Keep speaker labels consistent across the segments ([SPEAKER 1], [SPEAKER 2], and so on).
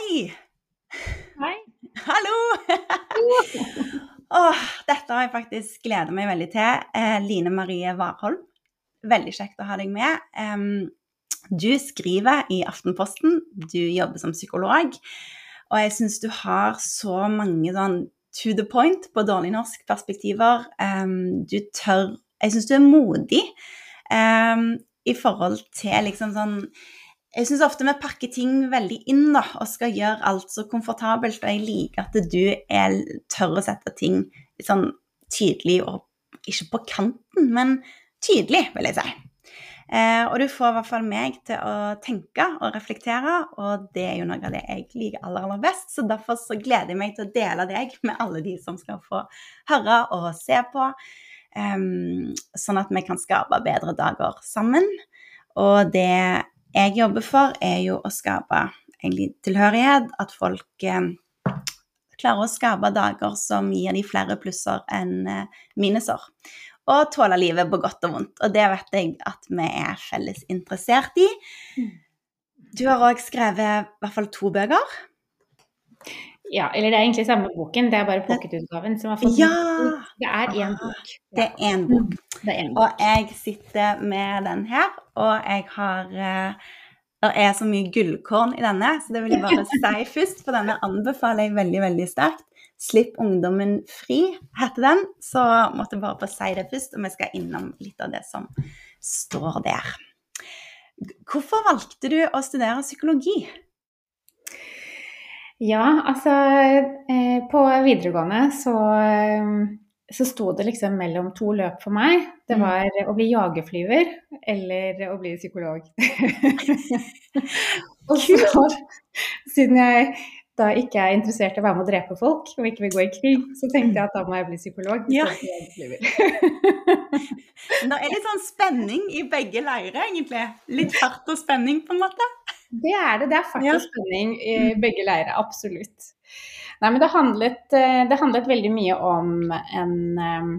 [SPEAKER 1] Hei!
[SPEAKER 2] Hei.
[SPEAKER 1] Hallo! oh, dette har jeg faktisk gleda meg veldig til. Eh, Line Marie Warholm, veldig kjekt å ha deg med. Um, du skriver i Aftenposten, du jobber som psykolog, og jeg syns du har så mange sånn to the point på dårlig norsk perspektiver. Um, du tør Jeg syns du er modig um, i forhold til liksom sånn jeg syns ofte vi pakker ting veldig inn da, og skal gjøre alt så komfortabelt. Og jeg liker at du er, tør å sette ting sånn tydelig og ikke på kanten, men tydelig, vil jeg si. Eh, og du får i hvert fall meg til å tenke og reflektere, og det er jo noe av det jeg liker aller, aller best. Så derfor så gleder jeg meg til å dele deg med alle de som skal få høre og se på, eh, sånn at vi kan skape bedre dager sammen. Og det jeg jobber for, er jo å skape egentlig tilhørighet. At folk eh, klarer å skape dager som gir de flere plusser enn eh, minuser. Og tåle livet på godt og vondt. Og det vet jeg at vi er felles interessert i. Du har òg skrevet i hvert fall to bøker.
[SPEAKER 2] Ja, eller det er egentlig samme boken, det er bare pocketutgaven som har fått
[SPEAKER 1] Ja!
[SPEAKER 2] Det er én bok.
[SPEAKER 1] Det er én bok.
[SPEAKER 2] Det er bok.
[SPEAKER 1] Og jeg sitter med den her, og jeg har eh, Det er så mye gullkorn i denne, så det vil jeg bare si først, for denne anbefaler jeg veldig, veldig sterkt. 'Slipp ungdommen fri' heter den, så måtte jeg bare få si det først, og vi skal innom litt av det som står der. Hvorfor valgte du å studere psykologi?
[SPEAKER 2] Ja, altså eh, På videregående så, eh, så sto det liksom mellom to løp for meg. Det
[SPEAKER 1] Mm.
[SPEAKER 2] var å bli jagerflyver eller å bli psykolog. Og så, siden jeg da ikke er interessert i å være med å drepe folk og ikke vil gå i krig, så tenkte jeg at da må jeg bli psykolog.
[SPEAKER 1] Ja. Det er litt sånn spenning i begge leirer, egentlig. Litt fart og spenning, på en måte.
[SPEAKER 2] Det er det. Det er faktisk
[SPEAKER 1] Ja.
[SPEAKER 2] spenning i begge leirer, absolutt. Nei, men det handlet, eh, det handlet veldig mye om en eh,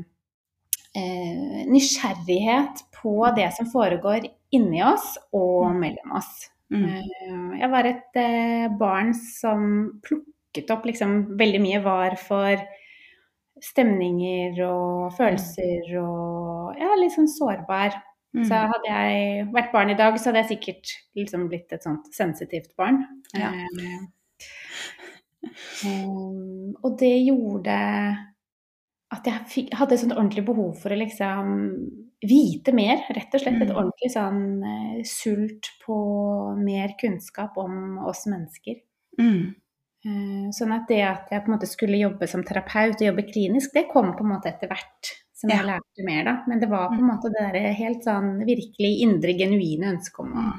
[SPEAKER 2] eh, nysgjerrighet på det som foregår inni oss og mellom oss.
[SPEAKER 1] Mm.
[SPEAKER 2] Eh, jeg var et barn som plukket opp liksom veldig mye var for stemninger og følelser og ja, litt sånn sårbar.
[SPEAKER 1] Mm.
[SPEAKER 2] Så hadde jeg vært barn i dag, så hadde jeg sikkert liksom blitt et sånt sensitivt barn.
[SPEAKER 1] Ja.
[SPEAKER 2] Eh, og det gjorde at jeg fikk, hadde et sånt ordentlig behov for å liksom vite mer, rett og slett. Et
[SPEAKER 1] Mm.
[SPEAKER 2] ordentlig sånn uh, sult på mer kunnskap om oss mennesker.
[SPEAKER 1] Mm.
[SPEAKER 2] Uh, sånn at det at jeg på en måte skulle jobbe som terapeut og jobbe klinisk, det kom på en måte etter hvert som jeg lærte mer, da. Men det var på en måte det der helt sånn virkelig indre, genuine ønsket om å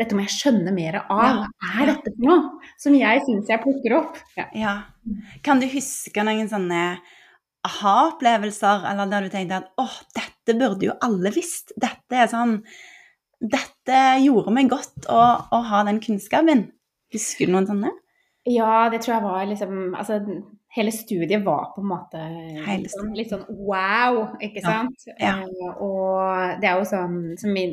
[SPEAKER 2] Dette må jeg skjønne mer av.
[SPEAKER 1] Ja.
[SPEAKER 2] Hva er dette for noe? Som jeg syns jeg plukker opp. Ja.
[SPEAKER 1] Ja. Kan du huske noen sånne aha-opplevelser, eller der du tenkte at åh, dette burde jo alle visst. Dette er sånn Dette gjorde meg godt å, å ha den kunnskapen. Husker du noen sånne?
[SPEAKER 2] ja, det tror jeg var liksom Altså, hele studiet var på en måte litt sånn, litt sånn wow, ikke sant?
[SPEAKER 1] Ja.
[SPEAKER 2] Ja. og det er jo sånn som vi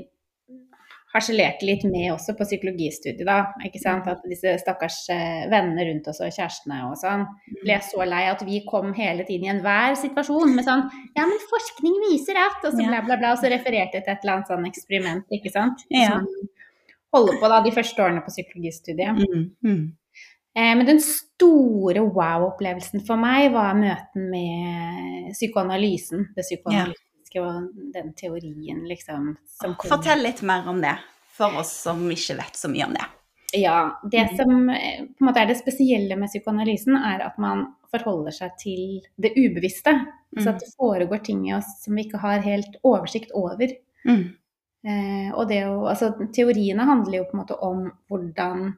[SPEAKER 2] harselerte litt med også på psykologistudiet, da. Ikke sant?
[SPEAKER 1] Mm.
[SPEAKER 2] At disse stakkars eh, vennene rundt oss og kjærestene og sånn ble så lei at vi kom hele tiden i enhver situasjon med sånn Ja, men forskning viser at Og så bla, bla, bla. Og så refererte jeg til et eller annet sånn eksperiment, ikke sant.
[SPEAKER 1] Ja.
[SPEAKER 2] Holder på da de første årene på psykologistudiet.
[SPEAKER 1] Mm. Mm.
[SPEAKER 2] Eh, Men den store wow-opplevelsen for meg var møten med psykoanalysen. Det psykoanalytiske og den teorien, liksom.
[SPEAKER 1] Fortell litt mer om det, for oss som ikke vet så mye om det.
[SPEAKER 2] Ja. Det
[SPEAKER 1] Mhm.
[SPEAKER 2] som eh, på en måte er det spesielle med psykoanalysen, er at man forholder seg til det ubevisste. Så at det foregår ting i oss som vi ikke har helt oversikt over.
[SPEAKER 1] Mm.
[SPEAKER 2] Eh, og det å, altså, teoriene handler jo på en måte om hvordan,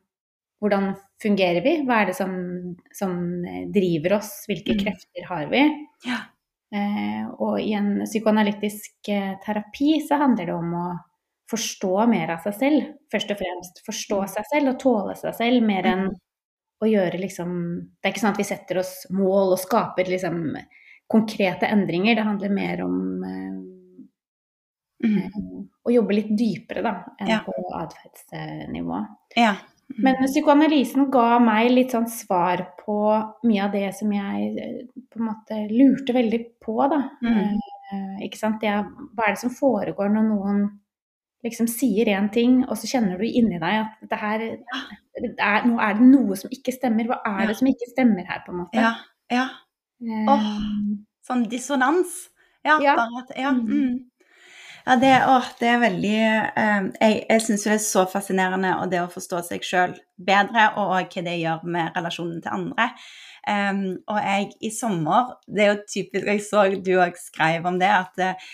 [SPEAKER 2] hvordan fungerer vi? Hva er det som, som eh, driver oss? Hvilke
[SPEAKER 1] Mm.
[SPEAKER 2] krefter har vi?
[SPEAKER 1] Ja.
[SPEAKER 2] Eh, og i en psykoanalytisk eh, terapi så handler det om å forstå mer av seg selv. Først og fremst forstå seg selv og tåle seg selv mer enn å gjøre liksom Det er ikke sånn at vi setter oss mål og skaper liksom konkrete endringer. Det handler mer om eh,
[SPEAKER 1] Mm.
[SPEAKER 2] å jobbe litt dypere da, enn
[SPEAKER 1] Ja.
[SPEAKER 2] på atferdsnivå.
[SPEAKER 1] Ja. Mm.
[SPEAKER 2] Men psykoanalysen ga meg litt sånn svar på mye av det som jeg eh, på en måte lurte veldig på, da.
[SPEAKER 1] Mm.
[SPEAKER 2] Eh, ikke sant. Det, hva er det som foregår når noen liksom sier én ting, og så kjenner du inni deg at det her det er, Nå er det noe som ikke stemmer. Hva er
[SPEAKER 1] Ja.
[SPEAKER 2] det som ikke stemmer her, på en måte?
[SPEAKER 1] Ja. ja.
[SPEAKER 2] Eh,
[SPEAKER 1] oh, Sånn dissonans. Ja,
[SPEAKER 2] Ja.
[SPEAKER 1] bare at Ja.
[SPEAKER 2] Mm.
[SPEAKER 1] Ja, det, å, det er veldig eh, Jeg, jeg syns det er så fascinerende og det å forstå seg sjøl bedre, og hva det gjør med relasjonen til andre. Um, og jeg i sommer Det er jo typisk Jeg så du òg skrev om det, at, eh,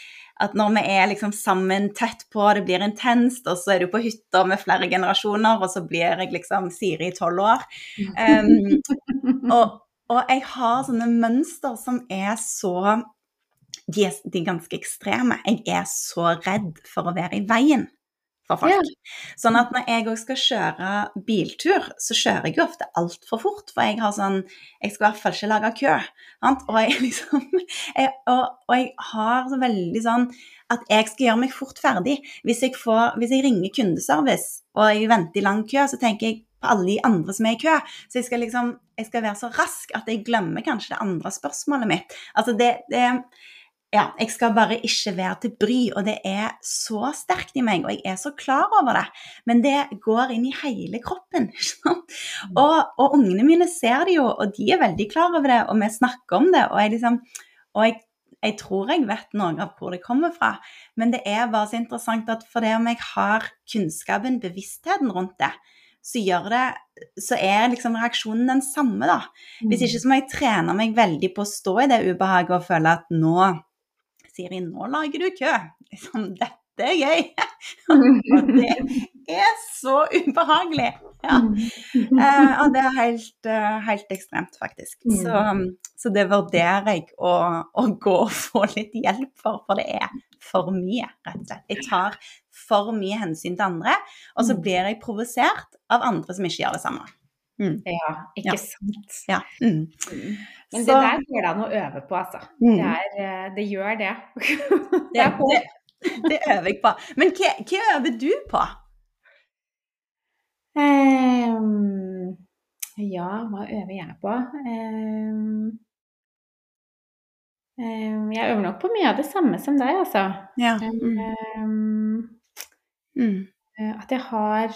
[SPEAKER 1] at når vi er liksom sammen tett på, det blir intenst, og så er du på hytta med flere generasjoner, og så blir jeg liksom Siri i tolv år. Um, og, og jeg har sånne mønster som er så de er, de er ganske ekstreme. Jeg er så redd for å være i veien for folk.
[SPEAKER 2] Ja.
[SPEAKER 1] Sånn at når jeg òg skal kjøre biltur, så kjører jeg jo ofte altfor fort. For jeg har sånn Jeg skal i hvert fall ikke lage kø. Sant? Og jeg liksom jeg, og, og jeg har så veldig sånn at jeg skal gjøre meg fort ferdig. Hvis jeg, får, hvis jeg ringer kundeservice og jeg venter i lang kø, så tenker jeg på alle de andre som er i kø. Så jeg skal liksom jeg skal være så rask at jeg glemmer kanskje det andre spørsmålet mitt. Altså det, det ja, jeg skal bare ikke være til bry, og det er så sterkt i meg, og jeg er så klar over det. Men det går inn i hele kroppen. Og, og ungene mine ser det jo, og de er veldig klar over det, og vi snakker om det. Og jeg liksom, og jeg, jeg tror jeg vet noe av hvor det kommer fra, men det er bare så interessant at for det om jeg har kunnskapen, bevisstheten rundt det, så det, så er liksom reaksjonen den samme, da. Hvis ikke så må jeg trene meg veldig på å stå i det ubehaget og føle at nå Siri, nå lager du kø. Liksom, dette er gøy. og det er så ubehagelig. Ja. Eh, og det er helt, eh, helt ekstremt, faktisk.
[SPEAKER 2] Mm.
[SPEAKER 1] Så, så det vurderer jeg å, å gå og få litt hjelp for, for det er for mye, rett og slett. Jeg tar for mye hensyn til andre, og så
[SPEAKER 2] Mm.
[SPEAKER 1] blir jeg provosert av andre som ikke gjør det samme. Mm.
[SPEAKER 2] Ja, ikke
[SPEAKER 1] Ja.
[SPEAKER 2] sant.
[SPEAKER 1] Ja. Mm.
[SPEAKER 2] Men
[SPEAKER 1] Så-
[SPEAKER 2] det der går det an å øve på, altså.
[SPEAKER 1] Mm.
[SPEAKER 2] Det, er, eh, det gjør det.
[SPEAKER 1] Det,
[SPEAKER 2] det
[SPEAKER 1] det, det øver jeg på. Men hva, hva øver du på?
[SPEAKER 2] Um, ja, hva øver jeg på? Um, um, jeg øver nok på mye av det samme som deg, altså.
[SPEAKER 1] Ja.
[SPEAKER 2] Ehm,
[SPEAKER 1] Mm.
[SPEAKER 2] eh, at jeg har,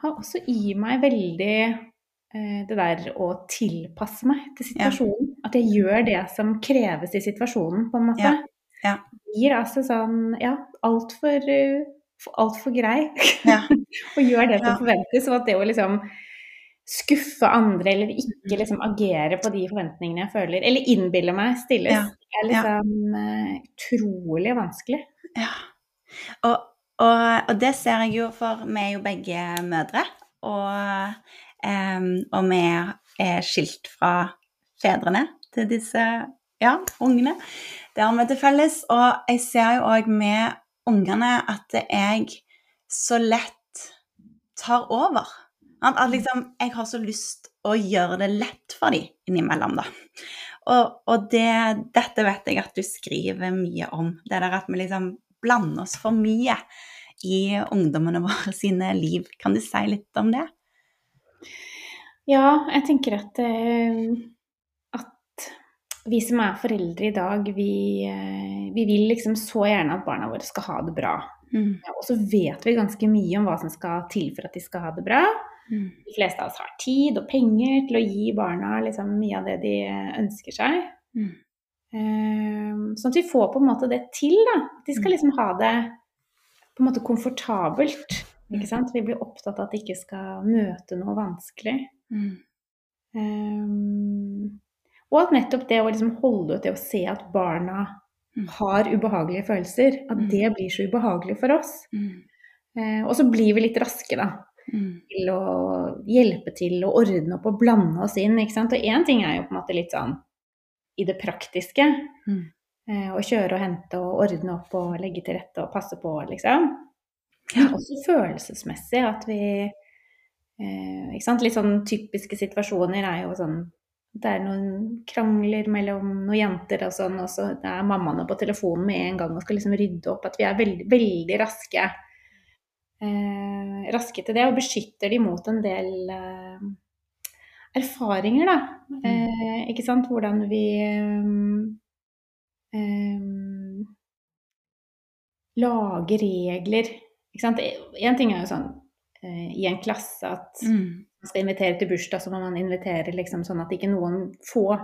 [SPEAKER 2] har også i meg veldig eh, det der å tilpasse meg til
[SPEAKER 1] Ja.
[SPEAKER 2] situasjonen. At jeg gjør det som kreves i situasjonen, på en måte.
[SPEAKER 1] Ja, ja.
[SPEAKER 2] Gir altså sånn, ja, altfor alt altfor grei.
[SPEAKER 1] Ja.
[SPEAKER 2] og gjør det som
[SPEAKER 1] Ja.
[SPEAKER 2] forventes. Og at det å liksom skuffe andre eller ikke liksom agere på de forventningene jeg føler, eller innbille meg stilles,
[SPEAKER 1] Ja.
[SPEAKER 2] er liksom eh, utrolig vanskelig.
[SPEAKER 1] Ja. Og, og, og det ser jeg jo, for vi er jo begge mødre. Og, um, og vi er skilt fra fedrene til disse ja, ungene. Det har vi til felles. Og jeg ser jo òg med ungene at jeg så lett tar over. At liksom, jeg har så lyst å gjøre det lett for dem innimellom, da. Og, og det, dette vet jeg at du skriver mye om. Det der at vi liksom blander oss for mye i ungdommene våre sine liv. Kan du si litt om det?
[SPEAKER 2] Ja, jeg tenker at, eh, at vi som er foreldre i dag, vi, eh, vi vil liksom så gjerne at barna våre skal ha det bra.
[SPEAKER 1] Mm.
[SPEAKER 2] Ja, og så vet vi ganske mye om hva som skal til for at de skal ha det bra.
[SPEAKER 1] Mm.
[SPEAKER 2] De fleste av oss har tid og penger til å gi barna liksom mye av det de ønsker seg.
[SPEAKER 1] Mm.
[SPEAKER 2] Eh, sånn at vi får på en måte det til, da. De skal
[SPEAKER 1] Mm.
[SPEAKER 2] liksom ha det på en måte komfortabelt.
[SPEAKER 1] Mm.
[SPEAKER 2] Ikke sant? Vi blir opptatt av at de ikke skal møte noe vanskelig.
[SPEAKER 1] Mm.
[SPEAKER 2] Eh, og at nettopp det å liksom holde ut det å se at barna
[SPEAKER 1] Mm.
[SPEAKER 2] har ubehagelige følelser, at
[SPEAKER 1] Mm.
[SPEAKER 2] det blir så ubehagelig for oss.
[SPEAKER 1] Mm.
[SPEAKER 2] Eh, og så blir vi litt raske, da
[SPEAKER 1] Mm.
[SPEAKER 2] til å hjelpe til å ordne opp og blande oss inn. ikke sant? Og én ting er jo på en måte litt sånn i det praktiske.
[SPEAKER 1] Mm.
[SPEAKER 2] Eh, å kjøre og hente og ordne opp og legge til rette og passe på, liksom.
[SPEAKER 1] Ja.
[SPEAKER 2] Også følelsesmessig at vi eh, ikke sant? Litt sånn typiske situasjoner er jo sånn det er noen krangler mellom noen jenter og sånn, og så er mammaene på telefonen med en gang og skal liksom rydde opp. At vi er veldig, veldig raske eh, raske til det, og beskytter de mot en del eh, erfaringer, da. Eh, ikke sant. Hvordan vi eh, eh, lager regler. Ikke sant. En ting er jo sånn eh, i en klasse at
[SPEAKER 1] Mm.
[SPEAKER 2] man skal invitere til bursdag, så må man invitere liksom sånn at ikke noen få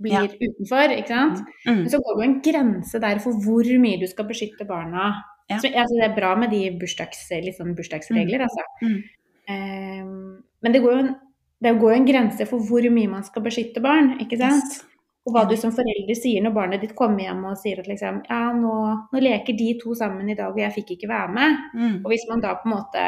[SPEAKER 2] blir
[SPEAKER 1] Ja.
[SPEAKER 2] utenfor, ikke sant.
[SPEAKER 1] Mm.
[SPEAKER 2] Men så går det jo en grense der for hvor mye du skal beskytte barna.
[SPEAKER 1] Ja.
[SPEAKER 2] Så, altså, det er bra med de bursdags, sånn bursdagsregler, altså.
[SPEAKER 1] Mm.
[SPEAKER 2] Ehm, men det går, jo en, det går jo en grense for hvor mye man skal beskytte barn, ikke sant.
[SPEAKER 1] Yes.
[SPEAKER 2] Og hva du som forelder sier når barnet ditt kommer hjem og sier at liksom Ja, nå, nå leker de to sammen i dag, og jeg fikk ikke være med.
[SPEAKER 1] Mm.
[SPEAKER 2] Og hvis man da på en måte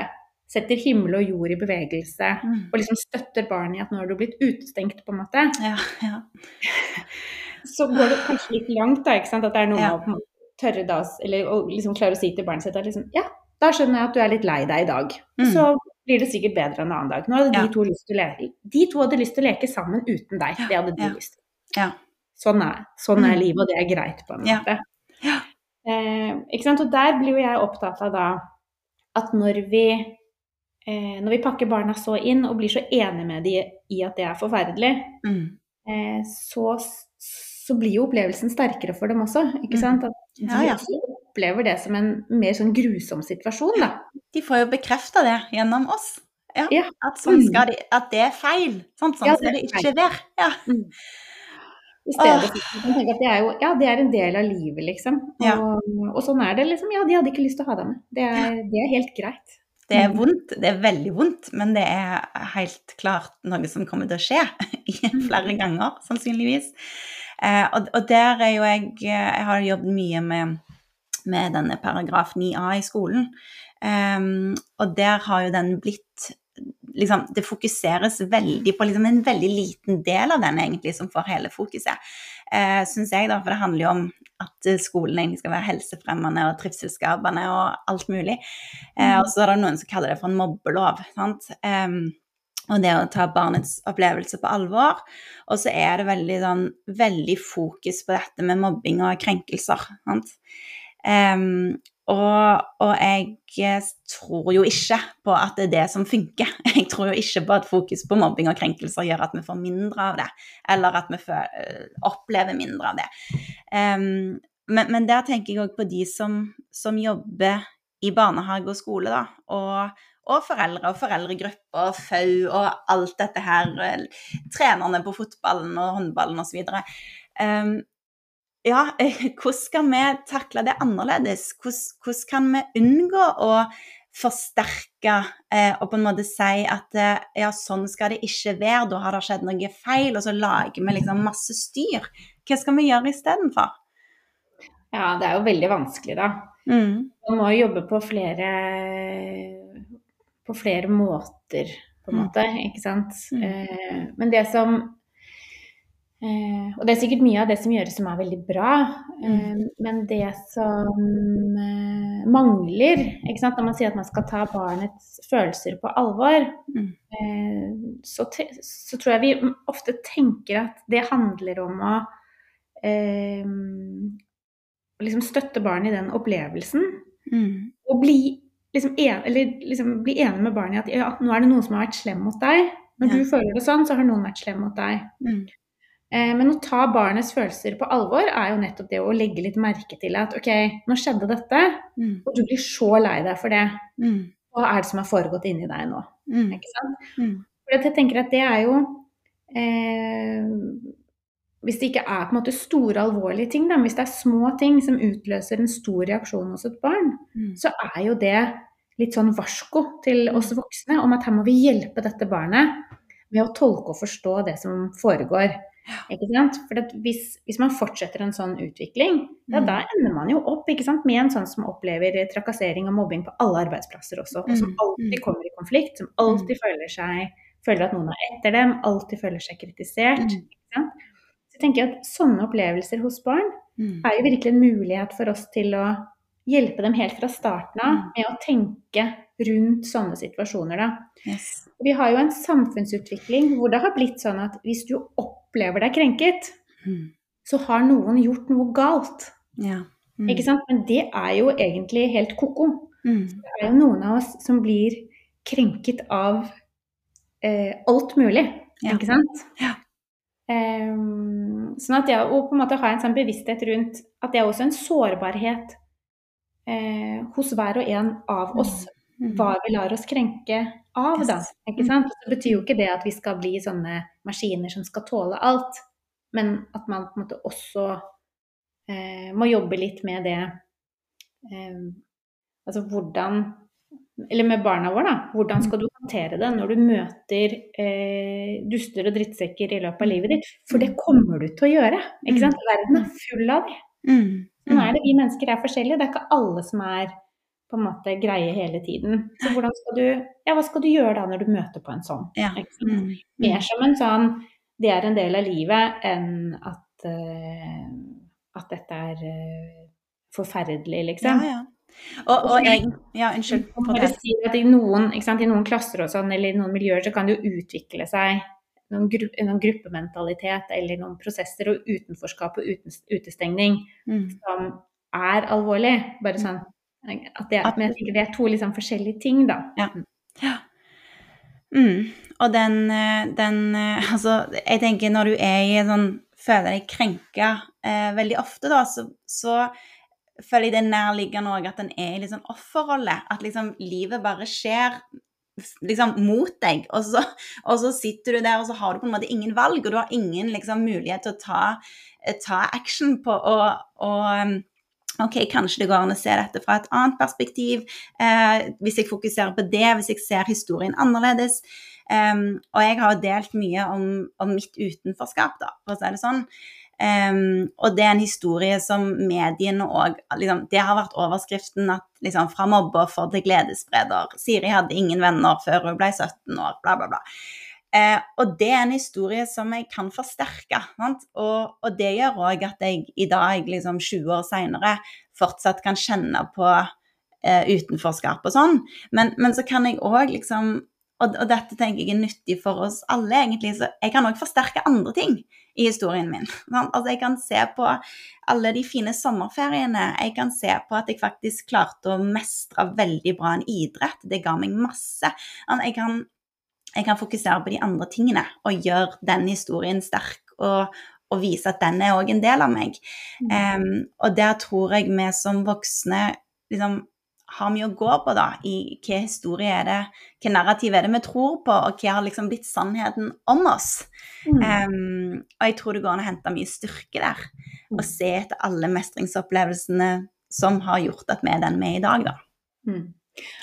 [SPEAKER 2] setter himmel og jord i bevegelse,
[SPEAKER 1] Mm.
[SPEAKER 2] og liksom støtter barnet i at nå har du blitt utestengt, på en måte,
[SPEAKER 1] Ja, ja.
[SPEAKER 2] så går det kanskje litt langt, da, ikke sant. At det er noe
[SPEAKER 1] Ja.
[SPEAKER 2] med å tørre da, eller å liksom klare å si til barnet sitt at liksom Ja, da skjønner jeg at du er litt lei deg i dag.
[SPEAKER 1] Mm.
[SPEAKER 2] Så blir det sikkert bedre en annen dag. Nå hadde
[SPEAKER 1] Ja.
[SPEAKER 2] de to lyst til å leke De to hadde lyst til å leke sammen uten deg. Det hadde de
[SPEAKER 1] Ja.
[SPEAKER 2] lyst til.
[SPEAKER 1] Ja.
[SPEAKER 2] Sånn er, sånn er
[SPEAKER 1] Mm.
[SPEAKER 2] livet, og det er greit, på en måte.
[SPEAKER 1] Ja.
[SPEAKER 2] Eh, ikke sant? Og der blir jo jeg opptatt av da at når vi eh, når vi pakker barna så inn og blir så enige med dem i at det er forferdelig,
[SPEAKER 1] Mm.
[SPEAKER 2] eh, så, så blir jo opplevelsen sterkere for dem også. ikke
[SPEAKER 1] Mm.
[SPEAKER 2] sant? At de
[SPEAKER 1] Ja, ja.
[SPEAKER 2] opplever det som en mer sånn grusom situasjon, da.
[SPEAKER 1] De får jo bekrefta det gjennom oss. Ja,
[SPEAKER 2] Ja.
[SPEAKER 1] At, sånn
[SPEAKER 2] Mm.
[SPEAKER 1] skal de, at det er feil. Sånn, sånn skal
[SPEAKER 2] det
[SPEAKER 1] ikke være. Ja.
[SPEAKER 2] I stedet for at det er jo ja, det er en del av livet, liksom. Og, og sånn er det, liksom. Ja, de hadde ikke lyst til å ha deg med. Det er, det er helt greit.
[SPEAKER 1] Det er
[SPEAKER 2] Mm.
[SPEAKER 1] vondt, det er veldig vondt, men det er helt klart noe som kommer til å skje
[SPEAKER 2] Mm.
[SPEAKER 1] flere ganger, sannsynligvis. Eh, og, og der er jo jeg Jeg har jobbet mye med, med denne paragraf 9a i skolen. Um, og der har jo den blitt liksom, Det fokuseres veldig på liksom en veldig liten del av den egentlig som får hele fokuset, uh, syns jeg, da. For det handler jo om at eh, skolen egentlig skal være helsefremmende og trivselsskapende og alt mulig. Uh, og så er det noen som kaller det for en mobbelov. sant? Em, og det å ta barnets opplevelse på alvor. Og så er det veldig, sånn, veldig fokus på dette med mobbing og krenkelser. Em, og, og jeg eh, tror jo ikke på at det er det som funker. Jeg tror jo ikke på at fokus på mobbing og krenkelser gjør at vi får mindre av det, eller at vi eh, opplever mindre av det. Um, men, men der tenker jeg òg på de som, som jobber i barnehage og skole, da. Og, og foreldre og foreldregrupper og FAU og alt dette her. Trenerne på fotballen og håndballen osv. Um, ja, hvordan skal vi takle det annerledes? Hvordan, hvordan kan vi unngå å forsterke eh, og på en måte si at eh, ja, sånn skal det ikke være, da har det skjedd noe feil, og så lager vi liksom masse styr. Hva skal vi gjøre istedenfor?
[SPEAKER 2] Ja, det er jo veldig vanskelig, da.
[SPEAKER 1] Mm.
[SPEAKER 2] Man må jo jobbe på flere på flere måter, på en
[SPEAKER 1] Mm.
[SPEAKER 2] måte, ikke sant.
[SPEAKER 1] Mm.
[SPEAKER 2] Eh, men det som eh, Og det er sikkert mye av det som gjøres som er veldig bra, eh, men det som eh, mangler, ikke sant, når man sier at man skal ta barnets følelser på alvor,
[SPEAKER 1] Mm.
[SPEAKER 2] eh, så, så tror jeg vi ofte tenker at det handler om å eh, liksom støtte barnet i den opplevelsen.
[SPEAKER 1] Mm.
[SPEAKER 2] Og bli, liksom en, eller liksom bli enig med barnet i at ja, nå er det noen som har vært slem mot deg. Når
[SPEAKER 1] Ja.
[SPEAKER 2] du føler det sånn, så har noen vært slem mot deg.
[SPEAKER 1] Mm.
[SPEAKER 2] Eh, men å ta barnets følelser på alvor er jo nettopp det å legge litt merke til at OK, nå skjedde dette,
[SPEAKER 1] Mm.
[SPEAKER 2] og du blir så lei deg for det.
[SPEAKER 1] Mm.
[SPEAKER 2] Hva er det som har foregått inni deg nå?
[SPEAKER 1] Mm.
[SPEAKER 2] Ikke sant?
[SPEAKER 1] Mm.
[SPEAKER 2] For jeg tenker at det er jo eh, Hvis det ikke er på en måte store, alvorlige ting, da, men hvis det er små ting som utløser en stor reaksjon hos et barn,
[SPEAKER 1] Mm.
[SPEAKER 2] så er jo det litt sånn varsko til oss voksne om at her må vi hjelpe dette barnet med å tolke og forstå det som foregår. Ikke sant? For at hvis, hvis man fortsetter en sånn utvikling, ja,
[SPEAKER 1] Mm.
[SPEAKER 2] da ender man jo opp ikke sant, med en sånn som opplever trakassering og mobbing på alle arbeidsplasser også, og som
[SPEAKER 1] Mm.
[SPEAKER 2] alltid kommer i konflikt, som alltid føler seg føler at noen er etter dem, alltid føler seg kritisert.
[SPEAKER 1] Mm.
[SPEAKER 2] Ikke sant? Så jeg at sånne opplevelser hos barn
[SPEAKER 1] Mm.
[SPEAKER 2] er jo virkelig en mulighet for oss til å hjelpe dem helt fra starten av
[SPEAKER 1] Mm.
[SPEAKER 2] med å tenke rundt sånne situasjoner. Da.
[SPEAKER 1] Yes.
[SPEAKER 2] Vi har jo en samfunnsutvikling hvor det har blitt sånn at hvis du opplever deg krenket,
[SPEAKER 1] Mm.
[SPEAKER 2] så har noen gjort noe galt.
[SPEAKER 1] Ja. Mm.
[SPEAKER 2] Ikke sant? Men det er jo egentlig helt ko-ko.
[SPEAKER 1] Mm.
[SPEAKER 2] Det er jo noen av oss som blir krenket av eh, alt mulig,
[SPEAKER 1] Ja.
[SPEAKER 2] ikke sant?
[SPEAKER 1] Ja.
[SPEAKER 2] Ehm, sånn at det å på en måte ha en sånn bevissthet rundt at det er også en sårbarhet eh, hos hver og en av oss,
[SPEAKER 1] Mm.
[SPEAKER 2] hva vi lar oss krenke av, da. Ikke sant? Det betyr jo ikke det at vi skal bli sånne maskiner som skal tåle alt, men at man på en måte også eh, må jobbe litt med det eh, Altså hvordan Eller med barna våre, da. Hvordan skal du håndtere det når du møter eh, duster og drittsekker i løpet av livet ditt? For det kommer du til å gjøre. Ikke sant? Verden er full av det.
[SPEAKER 1] Mm.
[SPEAKER 2] Nå er det vi mennesker er forskjellige. Det er ikke alle som er på en måte greie hele tiden. Så hvordan skal du Ja, hva skal du gjøre da når du møter på en sånn?
[SPEAKER 1] Ja. Mm.
[SPEAKER 2] Mer som en sånn Det er en del av livet enn at uh, at dette er uh, forferdelig,
[SPEAKER 1] Ja,
[SPEAKER 2] liksom.
[SPEAKER 1] ja. Og, og jeg Ja, unnskyld.
[SPEAKER 2] Si at i noen, sant, I noen klasser sånn, eller i noen miljøer så kan det jo utvikle seg noen, gru, noen gruppementalitet eller noen prosesser og utenforskap og uten, utestengning
[SPEAKER 1] Mm.
[SPEAKER 2] som er alvorlig. Bare sånn at det, Men jeg tenker det er to liksom forskjellige ting, da.
[SPEAKER 1] Ja. Mm. Og den, eh, den eh, Altså, jeg tenker når du er i sånn Føler deg krenka eh, veldig ofte, da, så, så føler jeg det er nærliggende òg at en er i litt sånn offerrolle. At liksom livet bare skjer liksom mot deg, og så, og så sitter du der, og så har du på en måte ingen valg, og du har ingen liksom mulighet til å ta, eh, ta action på og, um, Ok, kanskje det går an å se dette fra et annet perspektiv. Eh, hvis jeg fokuserer på det, hvis jeg ser historien annerledes. Um, og jeg har delt mye om, om mitt utenforskap, da, for å si det sånn. Um, og det er en historie som mediene òg liksom, Det har vært overskriften at liksom, fra mobbeoffer til gledesspreder. Siri hadde ingen venner før hun ble 17 år, bla, bla, bla. Uh, og det er en historie som jeg kan forsterke. Og, og det gjør òg at jeg i dag, liksom 20 år seinere, fortsatt kan kjenne på uh, utenforskap og sånn. Men, men så kan jeg òg liksom og, og dette tenker jeg er nyttig for oss alle, egentlig. Så jeg kan òg forsterke andre ting i historien min. Altså, jeg kan se på alle de fine sommerferiene. Jeg kan se på at jeg faktisk klarte å mestre veldig bra en idrett. Det ga meg masse. Jeg kan jeg kan fokusere på de andre tingene og gjøre den historien sterk og, og vise at den er òg en del av meg. Um, og der tror jeg vi som voksne liksom har mye å gå på, da, i hva historie er det, hva narrativ er det vi tror på, og hva har liksom blitt sannheten om oss.
[SPEAKER 2] Mm.
[SPEAKER 1] Um, og jeg tror det går an å hente mye styrke der, og se etter alle mestringsopplevelsene som har gjort at vi er den vi er i dag, da.
[SPEAKER 2] Mm.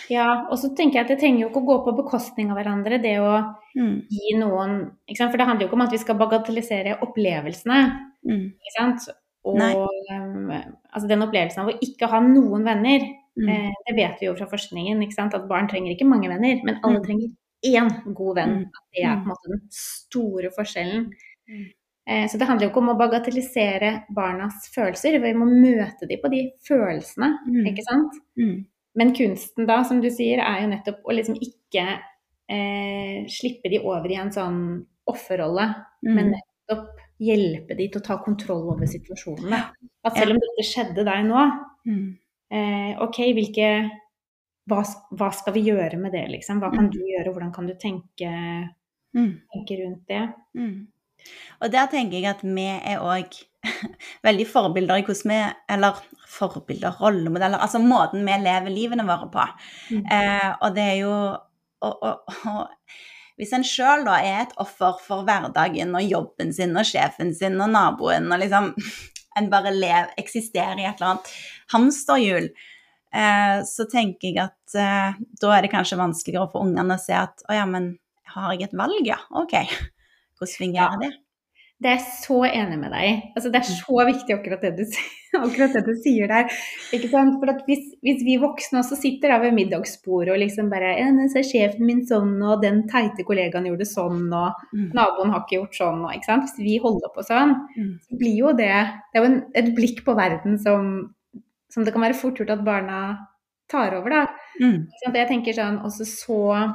[SPEAKER 2] Ja, og så tenker jeg at det trenger jo ikke å gå på bekostning av hverandre, det å
[SPEAKER 1] Mm,
[SPEAKER 2] gi noen ikke sant? For det handler jo ikke om at vi skal bagatellisere opplevelsene,
[SPEAKER 1] mm,
[SPEAKER 2] ikke sant. Og um, altså den opplevelsen av å ikke ha noen venner,
[SPEAKER 1] mm,
[SPEAKER 2] eh, det vet vi jo fra forskningen. At barn trenger ikke mange venner, men alle
[SPEAKER 1] Mm.
[SPEAKER 2] trenger én god venn.
[SPEAKER 1] Mm.
[SPEAKER 2] Det er på en måte den store forskjellen. Eh, Så det handler jo ikke om å bagatellisere barnas følelser, vi må møte dem på de følelsene,
[SPEAKER 1] Mm.
[SPEAKER 2] ikke sant.
[SPEAKER 1] mm,
[SPEAKER 2] Men kunsten da, som du sier, er jo nettopp å liksom ikke eh, slippe de over i en sånn offerrolle,
[SPEAKER 1] mm.
[SPEAKER 2] men nettopp hjelpe de til å ta kontroll over situasjonen. At selv om dette skjedde deg nå,
[SPEAKER 1] Mm.
[SPEAKER 2] Eh, OK, hvilke hva, hva skal vi gjøre med det, liksom? Hva kan
[SPEAKER 1] Mm.
[SPEAKER 2] du gjøre, hvordan kan du tenke,
[SPEAKER 1] Mm.
[SPEAKER 2] tenke rundt det?
[SPEAKER 1] Mm. Og der tenker jeg at vi er òg veldig forbilder i hvordan vi Eller forbilder, rollemodeller Altså måten vi lever livene våre på.
[SPEAKER 2] Mm.
[SPEAKER 1] Eh, og det er jo og, og, og hvis en sjøl da er et offer for hverdagen og jobben sin og sjefen sin og naboen og liksom En bare lev, eksisterer i et eller annet hamsterhjul, eh, så tenker jeg at eh, da er det kanskje vanskeligere for ungene å se at å ja, men har jeg et valg, ja? OK. Hvordan fungerer det?
[SPEAKER 2] Det er jeg så enig med deg i. Altså, det er så viktig akkurat det du, akkurat det du sier der. For hvis, hvis vi voksne også sitter ved middagsbordet og liksom bare ser sjefen min sånn, og den teite kollegaen gjorde sånn, og
[SPEAKER 1] Mm.
[SPEAKER 2] naboen har ikke gjort sånn, og. Hvis vi holder på sånn,
[SPEAKER 1] Mm.
[SPEAKER 2] så blir jo det Det er jo en, et blikk på verden som, som det kan være fort gjort at barna tar over, da.
[SPEAKER 1] Mm.
[SPEAKER 2] Jeg tenker sånn også så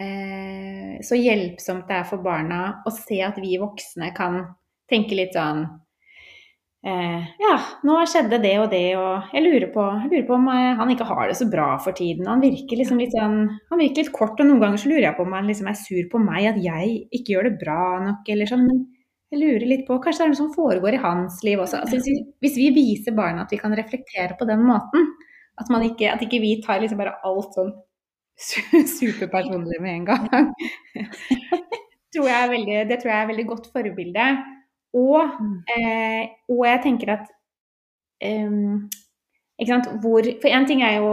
[SPEAKER 2] Så hjelpsomt det er for barna å se at vi voksne kan tenke litt sånn eh, Ja, nå skjedde det og det, og jeg lurer på, jeg lurer på om eh, han ikke har det så bra for tiden. Han virker liksom litt sånn Han virker litt kort, og noen ganger så lurer jeg på om han liksom er sur på meg, at jeg ikke gjør det bra nok, eller sånn. Men jeg lurer litt på Kanskje det er noe som foregår i hans liv også. Altså, hvis, vi, hvis vi viser barna at vi kan reflektere på den måten, at, man ikke, at ikke vi tar liksom bare alt sånn superpersonlig med en gang. tror veldig, det tror jeg er veldig godt forbilde. Og, mm. eh, og jeg tenker at um, ikke sant, hvor, For én ting er jo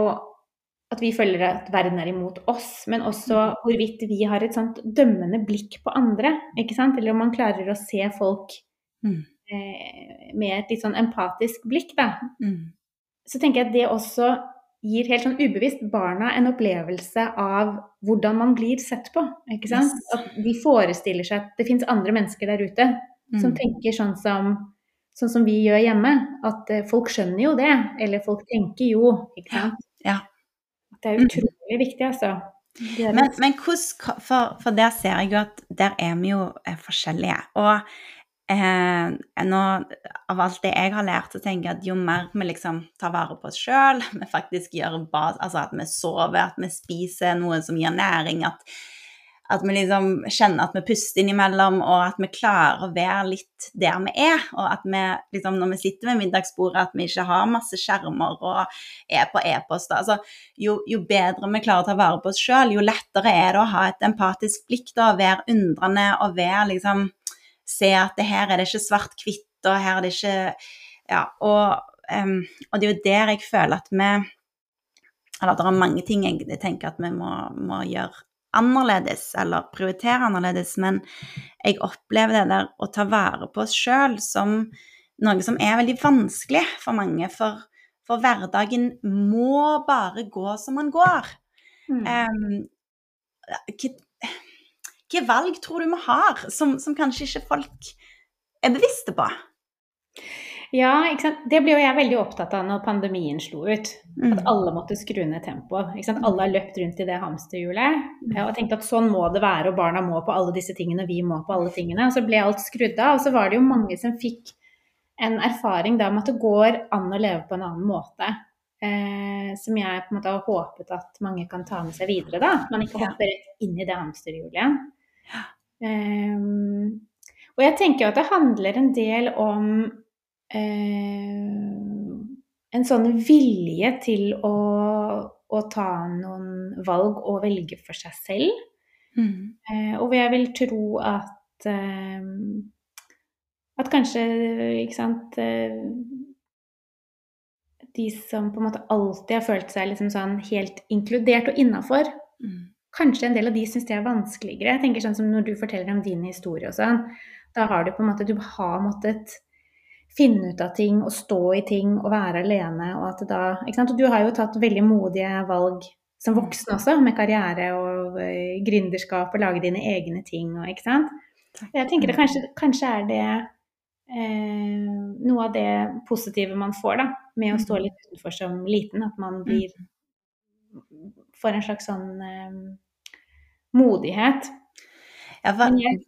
[SPEAKER 2] at vi føler at verden er imot oss, men også mm. hvorvidt vi har et sånt dømmende blikk på andre. ikke sant? Eller om man klarer å se folk mm. eh, med et litt sånn empatisk blikk, da. Mm. Så tenker jeg at det også gir helt sånn ubevisst barna en opplevelse av hvordan man blir sett på. ikke sant? Yes. At de forestiller seg at det fins andre mennesker der ute mm. som tenker sånn som, sånn som vi gjør hjemme. At uh, folk skjønner jo det, eller folk tenker jo, ikke sant.
[SPEAKER 1] Ja.
[SPEAKER 2] Det er utrolig mm. viktig, altså.
[SPEAKER 1] Men, men hvordan, for, for, der ser jeg jo at der er vi jo er forskjellige. Og eh, nå, av alt det jeg har lært, så tenker jeg at jo mer vi liksom tar vare på oss sjøl, vi faktisk gjør bas, altså at vi sover, at vi spiser noe som gir næring, at at vi liksom kjenner at vi puster innimellom, og at vi klarer å være litt der vi er. Og at vi liksom, når vi sitter ved middagsbordet, at vi ikke har masse skjermer og er på e-post. Altså, jo, jo, bedre vi klarer å ta vare på oss sjøl, jo lettere er det å ha et empatisk blikk, da, være undrende og være liksom Se at det her er det ikke svart-hvitt, og her er det ikke Ja, og, um, og det er jo der jeg føler at vi Eller det er mange ting jeg tenker at vi må, må gjøre annerledes eller prioritere annerledes, men jeg opplever det der å ta vare på oss sjøl som noe som er veldig vanskelig for mange. For, for hverdagen må bare gå som den går. Mm. Um, hvilke valg tror du vi har som, som kanskje ikke folk er bevisste på?
[SPEAKER 2] Ja, det ble jo jeg veldig opptatt av når pandemien slo ut. Mm. At alle måtte skru ned tempoet. Alle har løpt rundt i det hamsterhjulet mm. og tenkte at sånn må det være, og barna må på alle disse tingene, og vi må på alle tingene. Og så ble alt skrudd av, og så var det jo mange som fikk en erfaring da med at det går an å leve på en annen måte. Eh, som jeg på en måte har håpet at mange kan ta med seg videre. da, Man ikke hopper rett inn i det hamsterhjulet. Ja. Eh, og jeg tenker jo at det handler en del om uh, en sånn vilje til å, å, ta noen valg og velge for seg selv. Mm. Uh, og jeg vil tro at uh, at kanskje, ikke sant De som på en måte alltid har følt seg liksom sånn helt inkludert og innafor, mm. Kanskje en del av de syns det er vanskeligere. Jeg tenker sånn som Når du forteller om din historie og sånn, da har du på en måte Du har måttet finne ut av ting og stå i ting og være alene. Og at da, ikke sant? Og du har jo tatt veldig modige valg som voksen også, med karriere og uh, gründerskap og lage dine egne ting og ikke sant. Jeg tenker det kanskje, kanskje er det eh, noe av det positive man får da, med å stå mm. litt utenfor som liten. At man blir Får en slags sånn eh, modighet. Ja, jeg,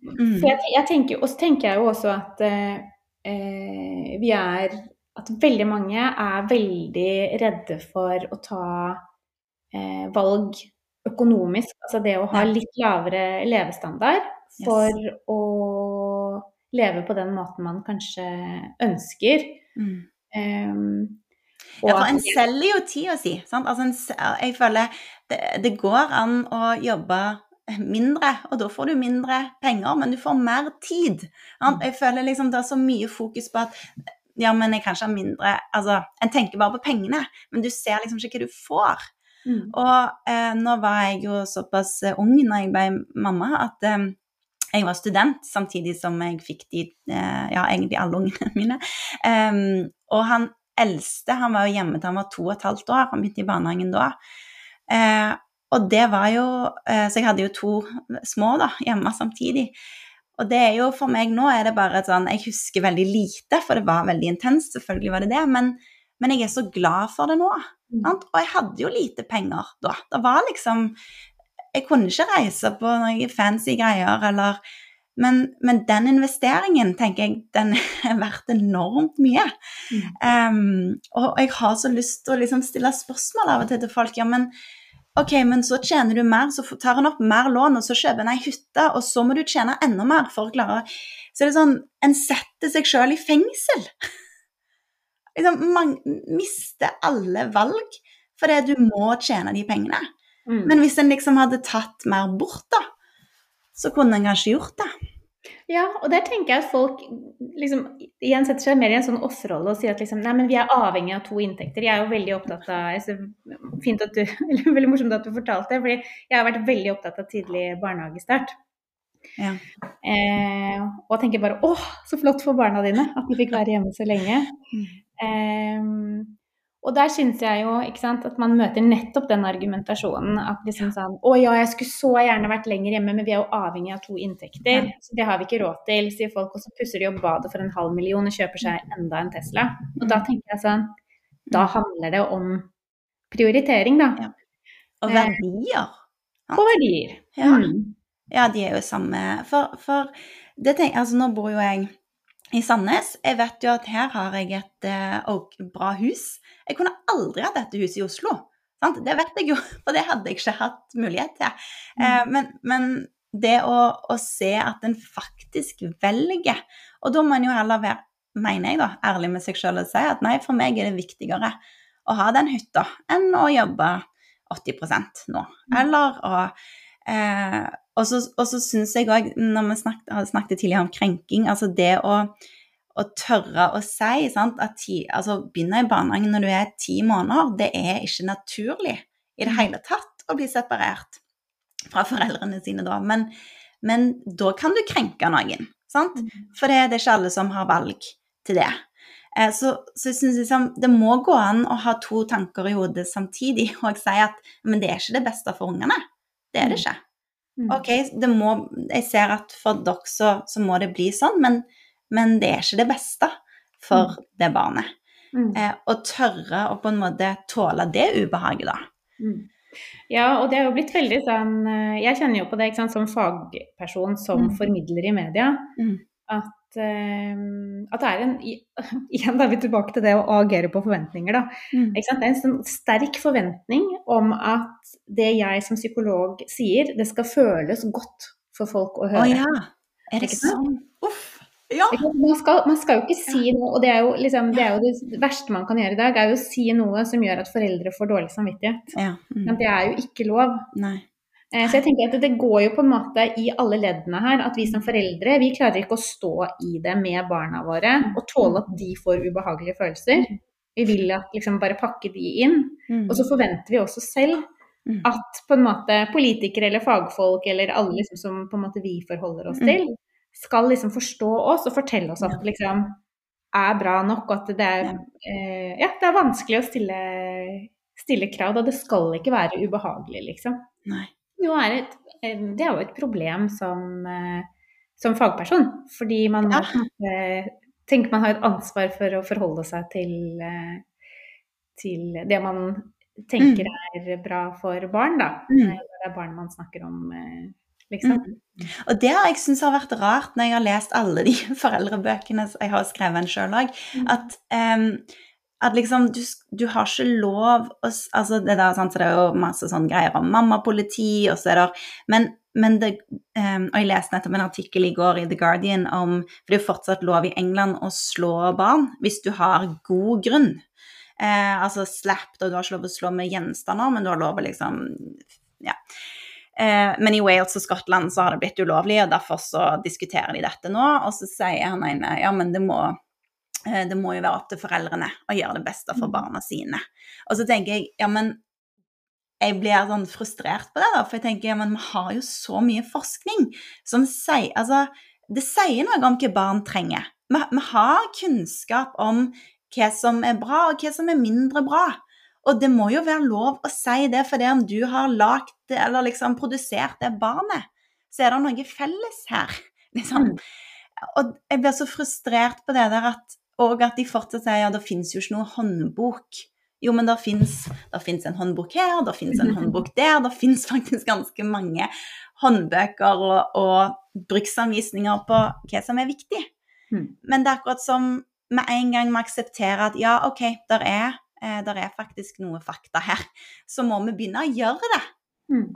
[SPEAKER 2] jeg, jeg tenker, og så tenker jeg jo også at eh, eh, vi er At veldig mange er veldig redde for å ta eh, valg økonomisk. Altså det å ha litt lavere levestandard for yes. å leve på den måten man kanskje ønsker. Mm. Um,
[SPEAKER 1] ja, for en selger jo tida si. Sant? Altså en, jeg føler det, det, går an å jobbe mindre, og da får du mindre penger, men du får mer tid. Mm. Jeg føler liksom det er så mye fokus på at ja, men jeg kan ikke ha mindre Altså, en tenker bare på pengene, men du ser liksom ikke hva du får. Mm. Og eh, nå var jeg jo såpass eh, ung når jeg ble mamma, at eh, jeg var student samtidig som jeg fikk de eh, Ja, egentlig alle ungene mine. Um, og han eldste han var jo hjemme til han var to og et halvt år, han begynte i barnehagen da. Eh, og det var jo eh, Så jeg hadde jo to små da, hjemme samtidig. Og det er jo for meg nå er det bare et sånn Jeg husker veldig lite, for det var veldig intenst, selvfølgelig var det det, men, men jeg er så glad for det nå. Mm. Og jeg hadde jo lite penger da. Det var liksom Jeg kunne ikke reise på noen fancy greier eller Men, men, den investeringen, tenker jeg, den er verdt enormt mye. Mm. Um, og jeg har så lyst til å liksom stille spørsmål av og til til folk. Ja, men ok, men så tjener du mer, så tar en opp mer lån, og så kjøper en ei hytte, og så må du tjene enda mer for å klare Så er det sånn En setter seg sjøl i fengsel. liksom, man mister alle valg fordi du må tjene de pengene. Mm. Men hvis en liksom hadde tatt mer bort, da, så kunne en kanskje gjort det.
[SPEAKER 2] Ja, og der tenker jeg at folk liksom igjen setter seg mer i en sånn oss-rolle og sier at liksom, nei, men vi er avhengig av to inntekter. Jeg er jo veldig opptatt av jeg fint at du, eller Veldig morsomt at du fortalte det, fordi jeg har vært veldig opptatt av tidlig barnehagestart. Ja. Eh, og tenker bare åh, så flott for barna dine at de fikk være hjemme så lenge. Mm. Eh, og der syns jeg jo sant, at man møter nettopp den argumentasjonen at liksom sånn Å ja, jeg skulle så gjerne vært lenger hjemme, men vi er jo avhengig av to inntekter. Ja. Så det har vi ikke råd til, sier folk. Og så pusser de opp badet for en halv million og kjøper seg enda en Tesla. Og da tenker jeg sånn Da handler det om prioritering, da. Ja.
[SPEAKER 1] Og verdier.
[SPEAKER 2] Eh, og verdier.
[SPEAKER 1] Ja. Mm. ja. de er jo samme. For, for det tenker, altså, nå bor jo jeg i Sandnes. Jeg vet jo at her har jeg et uh, bra hus. Jeg kunne aldri hatt dette huset i Oslo. Sant? Det vet jeg jo, for det hadde jeg ikke hatt mulighet til. Mm. Uh, men, men, det å, å, se at en faktisk velger Og da må en jo heller være, mener jeg, da, ærlig med seg sjøl og si at nei, for meg er det viktigere å ha den hytta enn å jobbe 80 nå. Mm. Eller å uh, og så, og så syns jeg òg, når vi snakket, snakket tidligere om krenking, altså det å, å tørre å si sant, at ti, altså begynne i barnehagen når du er ti måneder, det er ikke naturlig i det hele tatt å bli separert fra foreldrene sine da. Men, men da kan du krenke noen, sant? Mm. For det, det er ikke alle som har valg til det. Eh, så, så jeg synes liksom, det må gå an å ha to tanker i hodet samtidig og si at men det er ikke det beste for ungene. Det er det mm. ikke. Mm. OK, må, jeg ser at for dere så, så, må det bli sånn, men, men, det er ikke det beste for mm. det barnet. Mm. Eh, å tørre å på en måte tåle det ubehaget, da. Mm.
[SPEAKER 2] Ja, og det er jo blitt veldig sånn eh, Jeg kjenner jo på det sant, som fagperson som mm. formidler i media. Mm. At at, det er en Igjen da er vi tilbake til det å agere på forventninger, da. Mm. Det er en sånn sterk forventning om at det jeg som psykolog sier, det skal føles godt for folk å høre.
[SPEAKER 1] Å ja. Er det sånn? Uff. Ja.
[SPEAKER 2] Man, skal, man, skal, jo ikke si noe, og det er, jo, liksom, det er, jo, det verste man kan gjøre i dag, er jo å si noe som gjør at foreldre får dårlig samvittighet. Ja. Mm. Det er jo ikke lov.
[SPEAKER 1] Nei.
[SPEAKER 2] Eh, så jeg tenker at det går jo på en måte i alle leddene her at vi som foreldre vi klarer ikke å stå i det med barna våre og tåle at de får ubehagelige følelser. Vi vil at liksom bare pakke de inn. Og så forventer vi også selv at på en måte politikere eller fagfolk eller alle liksom som på en måte vi forholder oss til, skal liksom forstå oss og fortelle oss at det liksom er bra nok, og at det er, eh, ja, det er vanskelig å stille, stille krav. Da det skal ikke være ubehagelig, liksom.
[SPEAKER 1] Nei
[SPEAKER 2] jo er et, det er jo et problem som, eh, som fagperson. Fordi man må ja. tenke man har et ansvar for å forholde seg til, eh, til det man tenker mm. er bra for barn, da. Mm. Det er barn man snakker om, liksom.
[SPEAKER 1] Mm. Og det har jeg syntes har vært rart når jeg har lest alle de foreldrebøkene jeg har skrevet en sjøl òg, mm. at um, at liksom du, du, har ikke lov å altså det, der, sant, det er jo masse sånn greier om mammapoliti, og så er det Men, men det um, Og jeg leste nettopp en artikkel i går i The Guardian om For det er jo fortsatt lov i England å slå barn hvis du har god grunn. Eh, altså slap, og du har ikke lov å slå med gjenstander, men du har lov å liksom Ja. Eh, men i Wales og Skottland så har det blitt ulovlig, og derfor så diskuterer de dette nå. Og så sier han ene ja, men det må det må jo være opp til foreldrene å gjøre det beste for mm. barna sine. Og så tenker jeg ja, men jeg blir sånn frustrert på det, da, for jeg tenker ja, men vi har jo så mye forskning som sier Altså, det sier noe om hva barn trenger. Vi, vi har kunnskap om hva som er bra, og hva som er mindre bra. Og det må jo være lov å si det, for det om du har lagd eller liksom produsert det barnet, så er det noe felles her. Liksom. Mm. Og jeg blir så frustrert på det der at og at de fortsatt sier ja, det finnes jo ikke noe håndbok. Jo, men det fins en håndbok her, det fins en håndbok der. Det fins faktisk ganske mange håndbøker og, og bruksanvisninger på hva som er viktig.
[SPEAKER 2] Mm.
[SPEAKER 1] Men det er akkurat som med en gang vi aksepterer at ja, OK, der er, eh, der er faktisk noe fakta her, så må vi begynne å gjøre det.
[SPEAKER 2] Mm.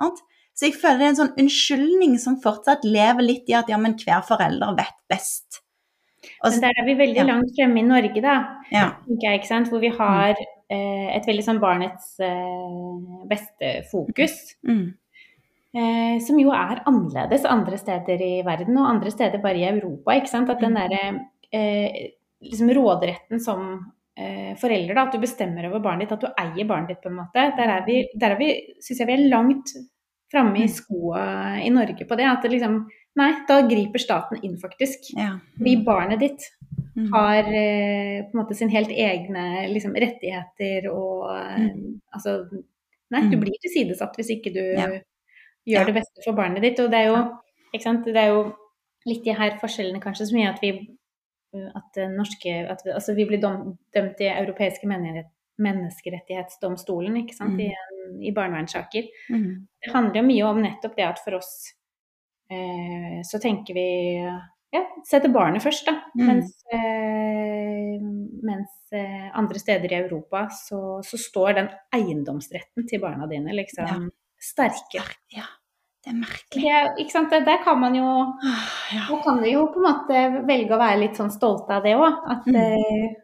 [SPEAKER 1] Så jeg føler det er en sånn unnskyldning som fortsatt lever litt i at ja, men hver forelder vet best.
[SPEAKER 2] Men der er vi veldig
[SPEAKER 1] ja.
[SPEAKER 2] langt fremme i Norge, da.
[SPEAKER 1] ja.
[SPEAKER 2] jeg? Hvor vi har eh, et veldig sånn barnets eh, beste fokus.
[SPEAKER 1] Mm.
[SPEAKER 2] Eh, som jo er annerledes andre steder i verden, og andre steder bare i Europa. ikke sant? At den derre eh, liksom råderetten som eh, forelder, da, at du bestemmer over barnet ditt, at du eier barnet ditt på en måte. Der er vi, der er vi syns jeg vi er langt framme i
[SPEAKER 1] Mm.
[SPEAKER 2] skoa i Norge på det. At det liksom Nei, da griper staten inn, faktisk.
[SPEAKER 1] ja.
[SPEAKER 2] Fordi barnet ditt
[SPEAKER 1] Mm.
[SPEAKER 2] har eh, på en måte sin helt egne liksom, rettigheter og mm. Altså Nei, du
[SPEAKER 1] Mm.
[SPEAKER 2] blir tilsidesatt hvis ikke du
[SPEAKER 1] Ja.
[SPEAKER 2] gjør
[SPEAKER 1] Ja.
[SPEAKER 2] det beste for barnet ditt. Og det er jo ikke sant, det er jo litt de her forskjellene kanskje som gjør at vi at norske at vi, Altså vi blir dom, dømt i europeiske menneskerett, menneskerettighetsdomstolen, ikke sant,
[SPEAKER 1] Mm.
[SPEAKER 2] i, i barnevernssaker.
[SPEAKER 1] Mm.
[SPEAKER 2] Det handler jo mye om nettopp det at for oss eh, så tenker vi ja, setter barnet først, da.
[SPEAKER 1] Mm.
[SPEAKER 2] Mens, eh, mens eh, andre steder i Europa så, så står den eiendomsretten til barna dine liksom
[SPEAKER 1] Ja.
[SPEAKER 2] sterkere.
[SPEAKER 1] ja. Det er merkelig.
[SPEAKER 2] Det, ikke sant? Der kan man jo
[SPEAKER 1] Ah, Ja.
[SPEAKER 2] Da kan vi jo på en måte velge å være litt sånn stolte av det òg. At,
[SPEAKER 1] Mm.
[SPEAKER 2] eh,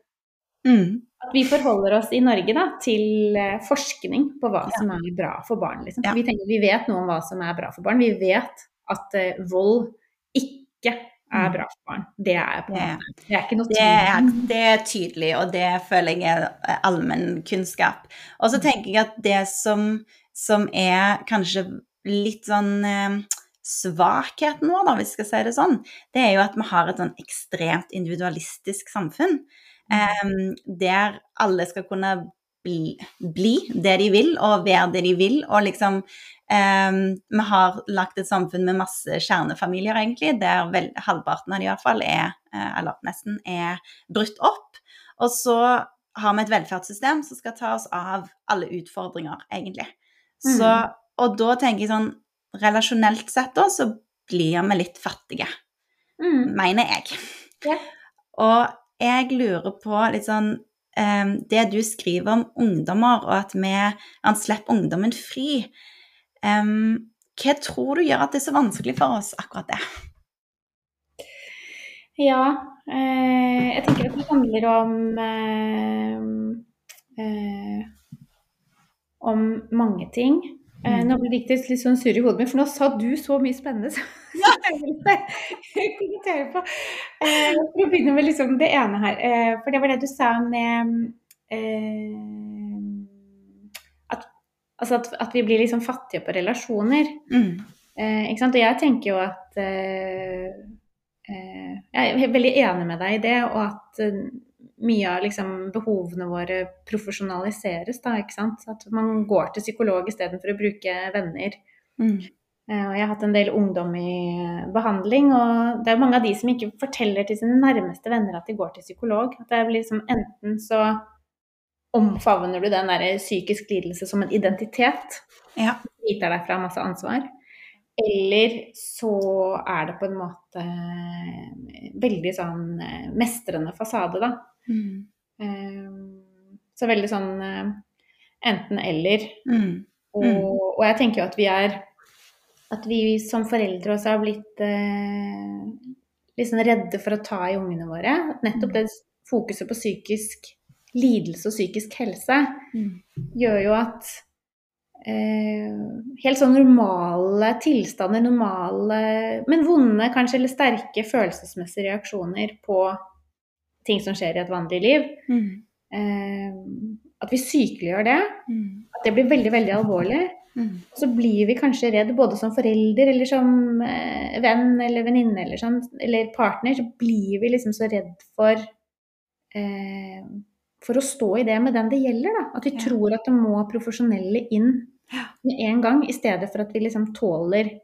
[SPEAKER 1] Mm.
[SPEAKER 2] at vi forholder oss i Norge da, til eh, forskning på hva
[SPEAKER 1] Ja.
[SPEAKER 2] som er bra for barn. Liksom.
[SPEAKER 1] Ja.
[SPEAKER 2] Vi, tenker, vi vet noe om hva som er bra for barn. Vi vet at eh, vold ikke er
[SPEAKER 1] Mm.
[SPEAKER 2] bra for barn. Det er
[SPEAKER 1] Det-
[SPEAKER 2] Det er ikke noe
[SPEAKER 1] Det er, det er tydelig, og det føler jeg er eh, allmennkunnskap. Og så tenker jeg at det som, som er kanskje litt sånn eh, svakheten vår, da, hvis vi skal si det sånn, det er jo at vi har et sånn ekstremt individualistisk samfunn. em, der alle skal kunne bli, bli det de vil, og være det de vil, og liksom em, Vi har lagt et samfunn med masse kjernefamilier, egentlig, der vel, halvparten av de i hvert fall er, eh, eller nesten, er brutt opp. Og så har vi et velferdssystem som skal ta oss av alle utfordringer, egentlig. Så, og da tenker jeg sånn Relasjonelt sett da, så blir vi litt fattige,
[SPEAKER 2] Mm.
[SPEAKER 1] mener jeg.
[SPEAKER 2] Yeah.
[SPEAKER 1] Og jeg lurer på litt sånn Det du skriver om ungdommer, og at vi han slipper ungdommen fri. em, hva tror du gjør at det er så vanskelig for oss, akkurat det?
[SPEAKER 2] Ja, eh, jeg tenker at det handler om eh, eh, om mange ting. Eh,
[SPEAKER 1] Mm.
[SPEAKER 2] nå ble det litt, sånn surr i hodet mitt, for nå sa du så mye spennende som jeg ville kommentere på. Eh, for å begynne med liksom det ene her, eh, for det var det du sa med eh, at, altså at, at vi blir liksom fattige på relasjoner.
[SPEAKER 1] Mm.
[SPEAKER 2] Eh, ikke sant? Og jeg tenker jo at eh, eh, Jeg er veldig enig med deg i det, og at mye av liksom, behovene våre profesjonaliseres. Da, ikke sant? At man går til psykolog istedenfor å bruke venner.
[SPEAKER 1] Mm.
[SPEAKER 2] Eh, og jeg har hatt en del ungdom i eh, behandling, og det er mange av de som ikke forteller til sine nærmeste venner at de går til psykolog. At det blir liksom enten så omfavner du den der psykisk lidelse som en identitet,
[SPEAKER 1] Ja.
[SPEAKER 2] biter deg fra masse ansvar. Eller så er det på en måte veldig sånn eh, mestrende fasade, da.
[SPEAKER 1] Mm.
[SPEAKER 2] Eh, Så veldig sånn eh, enten-eller.
[SPEAKER 1] Mm.
[SPEAKER 2] Og, og jeg tenker jo at vi er At vi som foreldre også har blitt eh, sånn redde for å ta i ungene våre. Nettopp det fokuset på psykisk lidelse og psykisk helse
[SPEAKER 1] Mm.
[SPEAKER 2] gjør jo at eh, helt sånn normale tilstander, normale, men vonde kanskje, eller sterke følelsesmessige reaksjoner på ting som skjer i et vanlig liv,
[SPEAKER 1] Mm.
[SPEAKER 2] eh, at vi sykeliggjør det.
[SPEAKER 1] Mm.
[SPEAKER 2] At det blir veldig, veldig alvorlig.
[SPEAKER 1] Mm.
[SPEAKER 2] Så blir vi kanskje redd både som forelder eller som eh, venn eller venninne eller, sånn, eller partner. Så blir vi liksom så redd for eh, for å stå i det med den det gjelder. Da. At vi
[SPEAKER 1] Ja.
[SPEAKER 2] tror at det må profesjonelle inn med en gang, i stedet for at vi liksom tåler,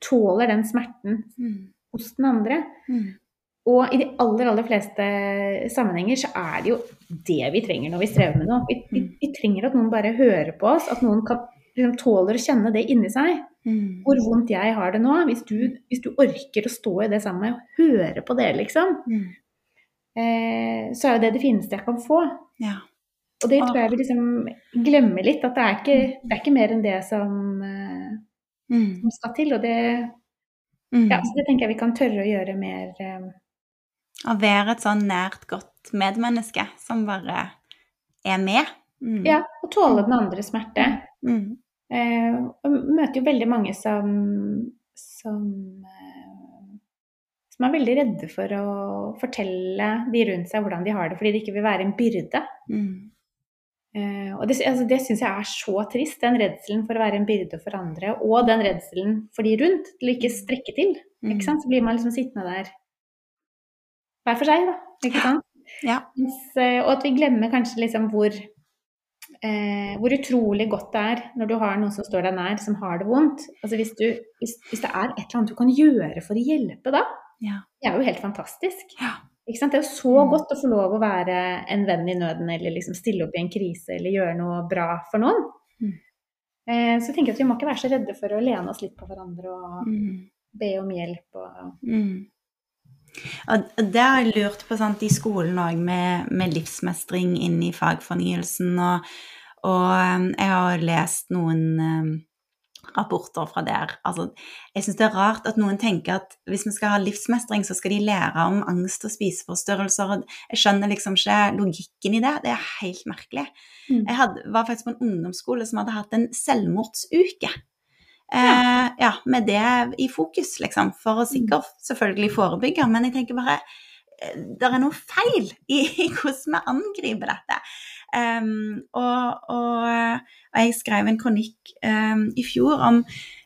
[SPEAKER 2] tåler den smerten
[SPEAKER 1] Mm.
[SPEAKER 2] hos den andre.
[SPEAKER 1] Mm.
[SPEAKER 2] Og i de aller, aller fleste sammenhenger så er det jo det vi trenger når vi strever med noe. Vi, vi,
[SPEAKER 1] Mm.
[SPEAKER 2] vi trenger at noen bare hører på oss, at noen kan, liksom, tåler å kjenne det inni seg.
[SPEAKER 1] Mm.
[SPEAKER 2] hvor vondt jeg har det nå. Hvis du, hvis du orker å stå i det sammen med og høre på det, liksom,
[SPEAKER 1] Mm.
[SPEAKER 2] eh, så er jo det det fineste jeg kan få.
[SPEAKER 1] Ja.
[SPEAKER 2] Og det tror jeg vi liksom glemmer litt, at det er ikke, det er ikke mer enn det som, eh,
[SPEAKER 1] Mm.
[SPEAKER 2] som skal til. Og det,
[SPEAKER 1] Mm.
[SPEAKER 2] ja, så det tenker jeg vi kan tørre å gjøre mer eh,
[SPEAKER 1] Å være et sånn nært, godt medmenneske som bare er med. Mm.
[SPEAKER 2] Ja, og tåle den andres smerte.
[SPEAKER 1] Mm.
[SPEAKER 2] Eh, og møter jo veldig mange som, som, eh, som er veldig redde for å fortelle de rundt seg hvordan de har det, fordi de ikke vil være en byrde.
[SPEAKER 1] Mm.
[SPEAKER 2] Eh, og det, altså, det syns jeg er så trist, den redselen for å være en byrde for andre, og den redselen for de rundt til å ikke strekke til.
[SPEAKER 1] Mm.
[SPEAKER 2] Ikke sant? Så blir man liksom sittende der hver for seg, da. Ikke sant?
[SPEAKER 1] Ja.
[SPEAKER 2] Eh, og at vi glemmer kanskje liksom hvor, eh, hvor utrolig godt det er når du har noen som står deg nær, som har det vondt. Altså hvis, du, hvis, hvis det er et eller annet du kan gjøre for å hjelpe da,
[SPEAKER 1] Ja.
[SPEAKER 2] det er jo helt fantastisk.
[SPEAKER 1] Ja.
[SPEAKER 2] Ikke sant? Det er jo så
[SPEAKER 1] Mm.
[SPEAKER 2] godt å få lov å være en venn i nøden, eller liksom stille opp i en krise, eller gjøre noe bra for noen.
[SPEAKER 1] Mm.
[SPEAKER 2] Eh, så jeg at vi må ikke være så redde for å lene oss litt på hverandre og
[SPEAKER 1] Mm.
[SPEAKER 2] be om hjelp. Og,
[SPEAKER 1] Mm. Og det har jeg lurt på sant, i skolen òg, med, med livsmestring inn i fagfornyelsen. Og, og um, jeg har lest noen um, rapporter fra der. Altså, jeg syns det er rart at noen tenker at hvis vi skal ha livsmestring, så skal de lære om angst og spiseforstyrrelser. Jeg skjønner liksom ikke logikken i det. Det er helt merkelig.
[SPEAKER 2] Mm.
[SPEAKER 1] Jeg hadde, var faktisk på en ungdomsskole som hadde hatt en selvmordsuke. Eh, ja, med det i fokus, liksom. For å sikkert selvfølgelig forebygge. Men jeg tenker bare det er noe feil i, i hvordan vi angriper dette. Um, og, og, og jeg skrev en kronikk um, i fjor om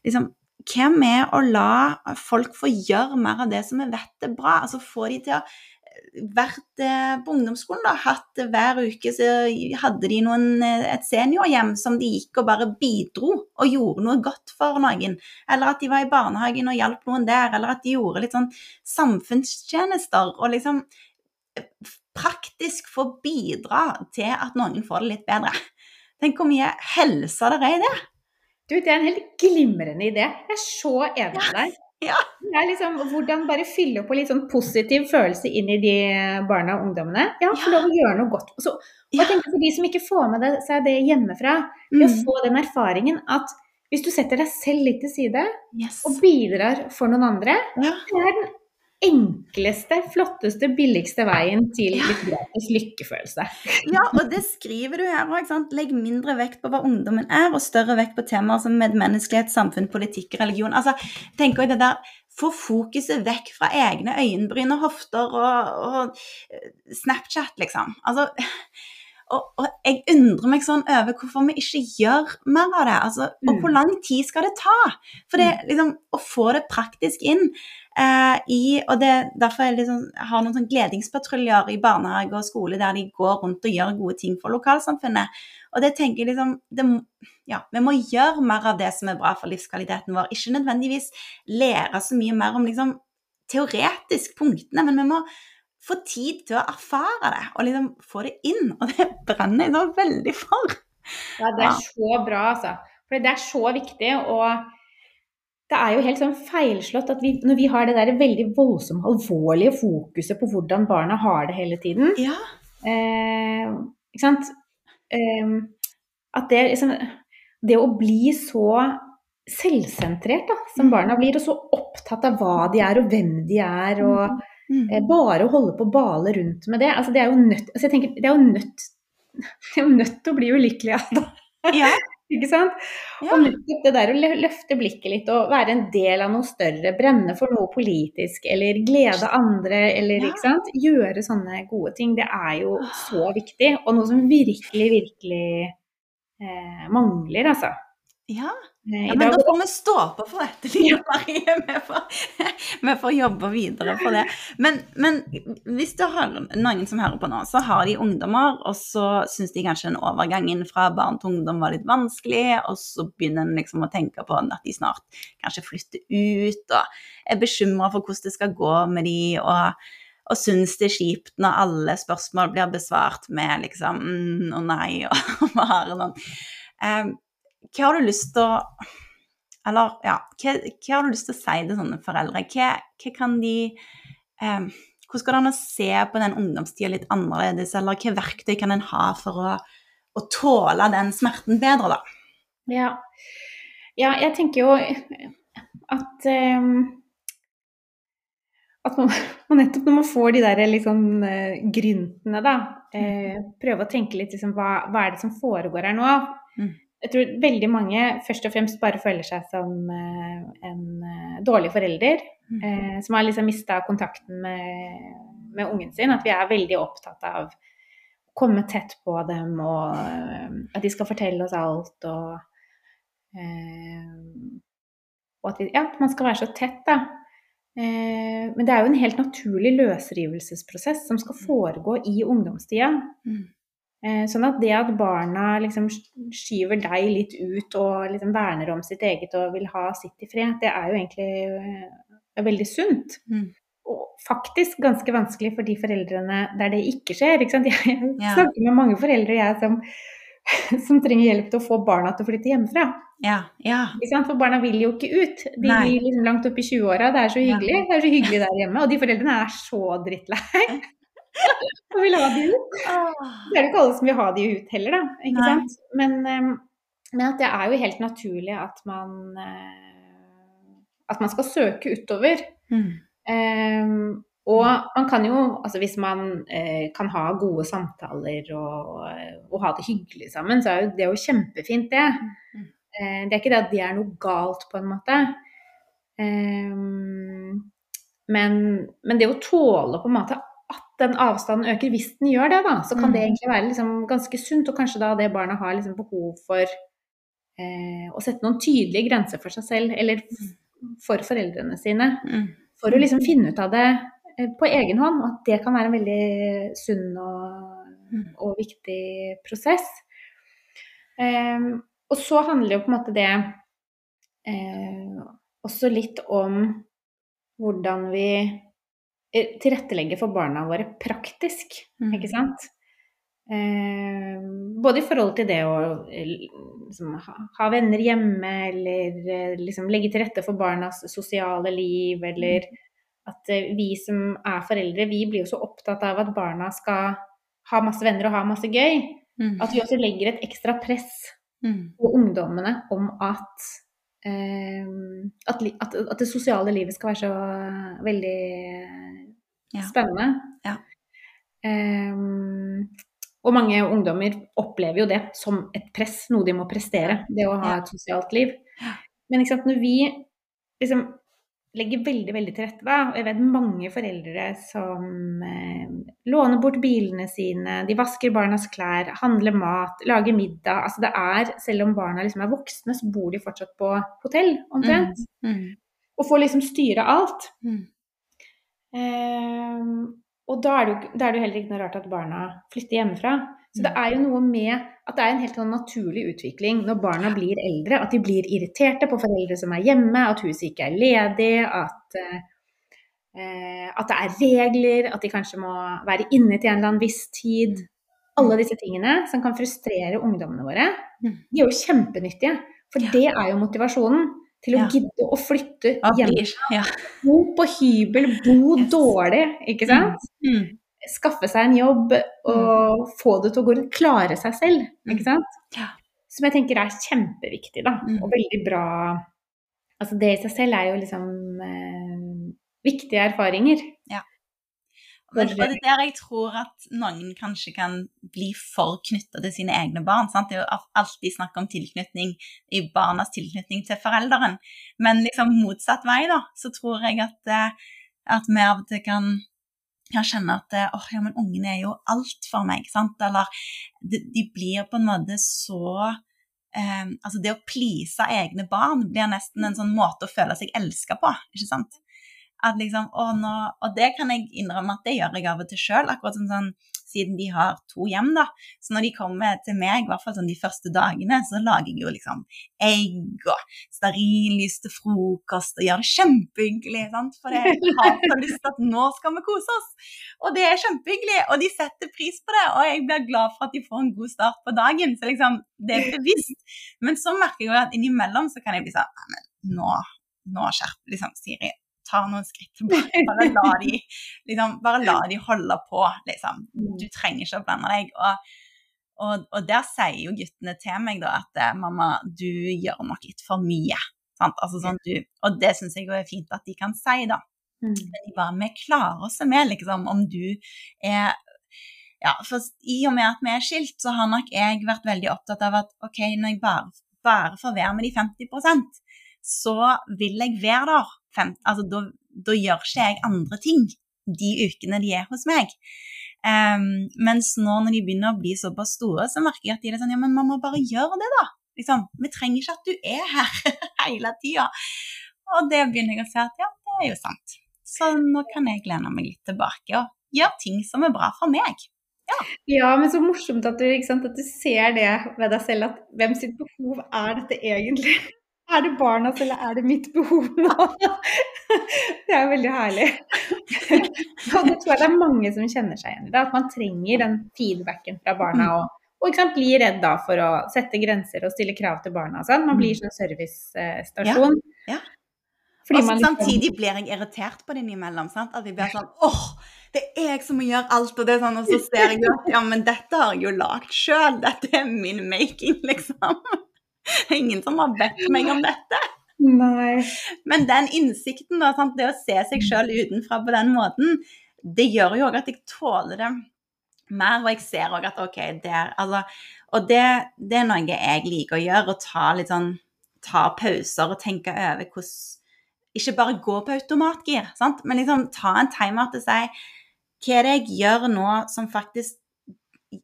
[SPEAKER 1] liksom, hva med å la folk få gjøre mer av det som vi vet er bra? Altså få de til å vært eh, på ungdomsskolen, da, hatt eh, hver uke så hadde de noen, eh, et seniorhjem som de gikk og bare bidro og gjorde noe godt for noen. Eller at de var i barnehagen og hjalp noen der, eller at de gjorde litt sånn samfunnstjenester og liksom praktisk få bidra til at noen får det litt bedre. Tenk hvor mye helse det er i det.
[SPEAKER 2] Du, det er en helt glimrende idé. Jeg er så enig med deg.
[SPEAKER 1] Ja.
[SPEAKER 2] Det er liksom hvordan bare fylle på litt sånn positiv følelse inn i de barna og ungdommene. Ja, få
[SPEAKER 1] Ja.
[SPEAKER 2] lov å gjøre noe godt. Så, og jeg tenker for de som ikke får med seg det hjemmefra, mm. å få den erfaringen at hvis du setter deg selv litt til side
[SPEAKER 1] Yes.
[SPEAKER 2] og bidrar for noen andre,
[SPEAKER 1] Ja.
[SPEAKER 2] det er den enkleste, flotteste, billigste veien til litt gratis lykkefølelse.
[SPEAKER 1] Ja, og det skriver du her òg. Legg mindre vekt på hva ungdommen er, og større vekt på temaer som medmenneskelighet, samfunn, politikk, religion. Altså, tenk også det der Få fokuset vekk fra egne øyenbryn og hofter og, og Snapchat, liksom. Altså, og, og jeg undrer meg sånn over hvorfor vi ikke gjør mer av det. Altså, og
[SPEAKER 2] Mm.
[SPEAKER 1] hvor lang tid skal det ta? For det, liksom, å få det praktisk inn eh, i Og det, derfor jeg liksom, har noen sånn gledingspatruljer i barnehage og skole der de går rundt og gjør gode ting for lokalsamfunnet. Og det tenker jeg liksom det, ja, Vi må gjøre mer av det som er bra for livskvaliteten vår. Ikke nødvendigvis lære så mye mer om liksom, teoretisk punktene, men vi må få tid til å erfare det og liksom få det inn. Og det brenner jeg veldig for.
[SPEAKER 2] Ja, det er så bra, altså. For det er så viktig. Og det er jo helt sånn feilslått at vi, når vi har det der veldig voldsomt alvorlige fokuset på hvordan barna har det hele tiden
[SPEAKER 1] Ja.
[SPEAKER 2] eh, Ikke sant? Eh, at det liksom Det å bli så selvsentrert da, som barna blir, og så opptatt av hva de er og hvem de er, og
[SPEAKER 1] Mm.
[SPEAKER 2] eh, bare å holde på å bale rundt med det, altså det er jo nødt altså jeg tenker, det er jo nødt det er jo nødt til å bli ulykkelig av det.
[SPEAKER 1] Ja.
[SPEAKER 2] Ikke sant?
[SPEAKER 1] Ja.
[SPEAKER 2] Og det der å løfte blikket litt og være en del av noe større, brenne for noe politisk, eller glede andre, eller
[SPEAKER 1] Ja.
[SPEAKER 2] ikke sant. Gjøre sånne gode ting, det er jo så viktig, og noe som virkelig, virkelig eh, mangler, altså.
[SPEAKER 1] Ja. Ja, men da får vi stå på for dette, Line Marie. Vi får, vi får jobbe videre på det. Men, men hvis du har noen som hører på nå, så har de ungdommer, og så syns de kanskje den overgangen fra barn til ungdom var litt vanskelig, og så begynner en liksom å tenke på at de snart kanskje flytter ut, og er bekymra for hvordan det skal gå med de, og og syns det er kjipt når alle spørsmål blir besvart med liksom mm, og nei og bare noen. Um, hva har du lyst til å Eller ja, hva, hva, har du lyst til å si til sånne foreldre? Hva, hva kan de um, Hvordan går det an å se på den ungdomstida litt annerledes, eller hva verktøy kan en ha for å, å, tåle den smerten bedre, da?
[SPEAKER 2] Ja, ja jeg tenker jo at um at man, man, nettopp når man får de der liksom uh, gryntene, da, uh, prøve å tenke litt liksom, hva, hva, er det som foregår her nå? Mm jeg tror veldig mange først og fremst bare føler seg som uh, en uh, dårlig forelder. Eh, som har liksom mista kontakten med, med, ungen sin. At vi er veldig opptatt av å komme tett på dem, og at de skal fortelle oss alt. Og, og at, vi, ja, at man skal være så tett, da. men det er jo en helt naturlig løsrivelsesprosess som skal foregå i ungdomstida. Mm. Eh, sånn at det at barna liksom skyver deg litt ut og liksom verner om sitt eget og vil ha sitt i fred, det er jo egentlig eh, veldig sunt. Mm. Og faktisk ganske vanskelig for de foreldrene der det ikke skjer. Ikke jeg ja. snakker med mange foreldre jeg som, som, trenger hjelp til å få barna til å flytte hjemmefra.
[SPEAKER 1] Ja, ja.
[SPEAKER 2] For barna vil jo ikke ut. De Nei. vil liksom langt opp i 20-åra. Det er så hyggelig. Det er så hyggelig der hjemme. Og de foreldrene er så drittlei og vil ha de ut. Det er jo ikke alle som vil ha de ut heller, da. Ikke sant? Men, ehm, men, at det er jo helt naturlig at man eh, at man skal søke utover. Mm. Um, og man kan jo, altså hvis man eh, kan ha gode samtaler og, og, ha det hyggelig sammen, så er jo det jo kjempefint, det. Mm. Eh, det er ikke det at det er noe galt, på en måte. Um, men, men, det å tåle på en måte den avstanden øker. Hvis den gjør det, da, så kan mm. det egentlig være liksom ganske sunt. Og kanskje da det barnet har liksom behov for eh, å sette noen tydelige grenser for seg selv, eller for foreldrene sine. Mm. For å liksom finne ut av det eh, på egen hånd. Og at det kan være en veldig sunn og, mm. og viktig prosess. Eh, og så handler jo på en måte det eh, også litt om hvordan vi tilrettelegge for barna våre praktisk, mm. ikke sant. Eh, både i forhold til det å eh, liksom, ha, venner hjemme, eller eh, liksom legge til rette for barnas sosiale liv, eller mm. at eh, vi som er foreldre, vi blir jo så opptatt av at barna skal ha masse venner og ha masse gøy. Mm. At vi også legger et ekstra press mm. på ungdommene om at at, at, at, det sosiale livet skal være så veldig ja. spennende. Ja. Um, og mange ungdommer opplever jo det som et press, noe de må prestere. Det å ha et sosialt liv. Men når vi liksom legger veldig veldig til rette. Da. Og jeg vet mange foreldre som eh, låner bort bilene sine, de vasker barnas klær, handler mat, lager middag. Altså det er, selv om barna liksom er voksne, så bor de fortsatt på hotell, omtrent. Mm. Mm. Og får liksom styre alt. Mm. Eh, og da er det jo heller ikke noe rart at barna flytter hjemmefra. Så det er jo noe med at det er en helt sånn naturlig utvikling når barna blir eldre. At de blir irriterte på foreldre som er hjemme, at huset ikke er ledig, at, eh, at det er regler, at de kanskje må være inne til en eller annen viss tid. Alle disse tingene som kan frustrere ungdommene våre, mm. de er jo kjempenyttige. For det er jo motivasjonen til å gidde å flytte hjem. Bo på hybel, bo dårlig, ikke sant? Mm. mm skaffe seg en jobb og mm. få det til å gå rundt. Klare seg selv, ikke mm. sant. Ja. Som jeg tenker er kjempeviktig, da. Mm. Og veldig bra Altså det i seg selv er jo liksom eh, viktige erfaringer.
[SPEAKER 1] Ja. Og det er der jeg tror at noen kanskje kan bli for knytta til sine egne barn. Sant? Det er jo alltid snakk om tilknytning i barnas tilknytning til forelderen. Men liksom motsatt vei, da, så tror jeg at, eh, at vi av og til kan kan kjenne at åh, oh, ja, men ungene er jo alt for meg. sant? Eller de, de blir på en måte så eh, Altså, det å please egne barn blir nesten en sånn måte å føle seg elska på, ikke sant? At liksom, å, nå, Og det kan jeg innrømme at det gjør jeg av og til sjøl. Akkurat som sånn siden de har to hjem, da. Så når de kommer til meg, i hvert fall sånn de første dagene, så lager jeg jo liksom egg og stearinlys til frokost og gjør det kjempehyggelig. sant? For jeg har så lyst til at nå skal vi kose oss. Og det er kjempehyggelig, og de setter pris på det. Og jeg blir glad for at de får en god start på dagen. Så liksom, det er bevisst. Men så merker jeg jo at innimellom så kan jeg bli sånn Men nå, nå skjerp liksom, Siri. Ta noen skritt tilbake. Bare la de, liksom, bare la de holde på, liksom. Du trenger ikke å blande deg. Og, og, og der sier jo guttene til meg da at eh, mamma, du gjør nok litt for mye. Sant? Altså, sånn, du, og det syns jeg er fint at de kan si, da.
[SPEAKER 2] Mm.
[SPEAKER 1] Men de bare, vi klarer oss med liksom, om du er ja, for I og med at vi er skilt, så har nok jeg vært veldig opptatt av at ok, når jeg bare, bare får være med de 50% så vil jeg være der. Fem, altså, da, da, gjør ikke jeg andre ting de ukene de er hos meg. Um, mens nå når de begynner å bli såpass store, så merker jeg at de er sånn Ja, men man må bare gjøre det, da. Liksom, vi trenger ikke at du er her hele tida. Og det begynner jeg å se at ja, det er jo sant. Så nå kan jeg lene meg litt tilbake og gjøre ting som er bra for meg.
[SPEAKER 2] Ja. ja, men så morsomt at du, sant, at du, ser det ved deg selv, at hvem sitt behov er dette egentlig? Er det barnas, eller er det mitt behov nå? Det er veldig herlig. Og det tror jeg det er mange som kjenner seg igjen i det, at man trenger den feedbacken fra barna. og og ikke sant, blir redd da for å sette grenser og stille krav til barna. Sånn. Man blir sånn servicestasjon.
[SPEAKER 1] Ja, ja. og liksom... samtidig blir jeg irritert på det innimellom. Sant? At jeg blir sånn åh, det er jeg som må gjøre alt, og det er sånn, og så ser jeg at ja, men dette har jeg jo lagd sjøl. Dette er min making, liksom. Ingen som har bedt meg om dette.
[SPEAKER 2] Nei.
[SPEAKER 1] Men den innsikten, da, sant? det å se seg sjøl utenfra på den måten, det gjør jo òg at jeg tåler det mer. Og jeg ser òg at OK, der Altså Og det, det, er noe jeg liker å gjøre, å ta litt sånn Ta pauser og tenke over hvordan Ikke bare gå på automatgir, sant? men liksom ta en til å si hva er det jeg gjør nå som faktisk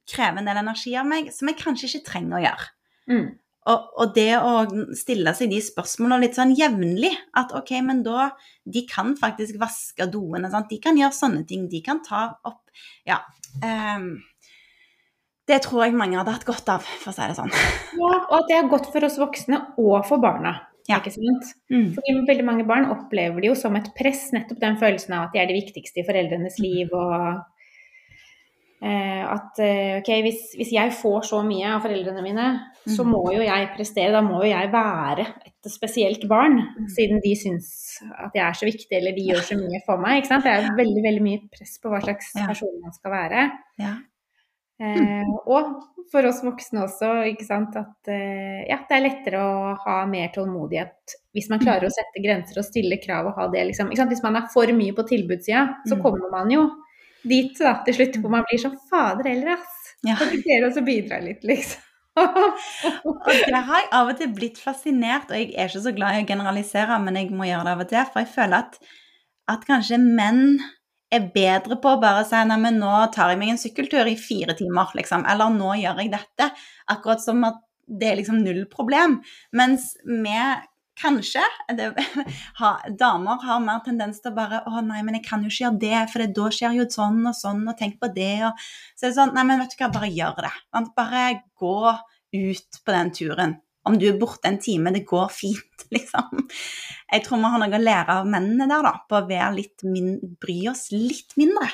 [SPEAKER 1] krever en del energi av meg, som jeg kanskje ikke trenger å gjøre.
[SPEAKER 2] Mm.
[SPEAKER 1] Og, og, det å stille seg de spørsmålene litt sånn jevnlig At OK, men da De kan faktisk vaske doene. Sant? De kan gjøre sånne ting. De kan ta opp Ja. Um, det tror jeg mange hadde hatt godt av, for å si det sånn.
[SPEAKER 2] Ja, og at det er godt for oss voksne og for barna. Ja. ikke sant? Mm. Fordi veldig mange barn opplever det jo som et press, nettopp den følelsen av at de er det viktigste i foreldrenes liv, og at eh, ok, hvis, hvis, jeg får så mye av foreldrene mine, så må jo jeg prestere. Da må jo jeg være et spesielt barn, mm. siden de syns at jeg er så viktig, eller de gjør så mye for meg. ikke sant? Det er veldig veldig mye press på hva slags person man skal være.
[SPEAKER 1] Ja.
[SPEAKER 2] Eh, og for oss voksne også, ikke sant, at eh, ja, det er lettere å ha mer tålmodighet hvis man klarer å sette grenser og stille krav og ha det liksom Hvis man er for mye på tilbudssida, så mm. kommer man jo dit da, til slutt hvor man blir sånn Fader heller, ass. Ja. Kan ikke dere også bidra litt, liksom?
[SPEAKER 1] og det har jeg av og til blitt fascinert, og jeg er ikke så glad i å generalisere, men jeg må gjøre det av og til, for jeg føler at, at kanskje menn er bedre på å bare si nei, men nå tar jeg meg en sykkeltur i fire timer, liksom, eller nå gjør jeg dette. Akkurat som at det er liksom null problem. Mens vi Kanskje. Det, ha, damer har mer tendens til å bare 'Å nei, men jeg kan jo ikke gjøre det, for det, da skjer jo sånn og sånn, og tenk på det', og Så er det sånn Nei, men vet du hva, bare gjør det. Bare gå ut på den turen. Om du er borte en time, det går fint, liksom. Jeg tror vi har noe å lære av mennene der, da, på å bry oss litt mindre.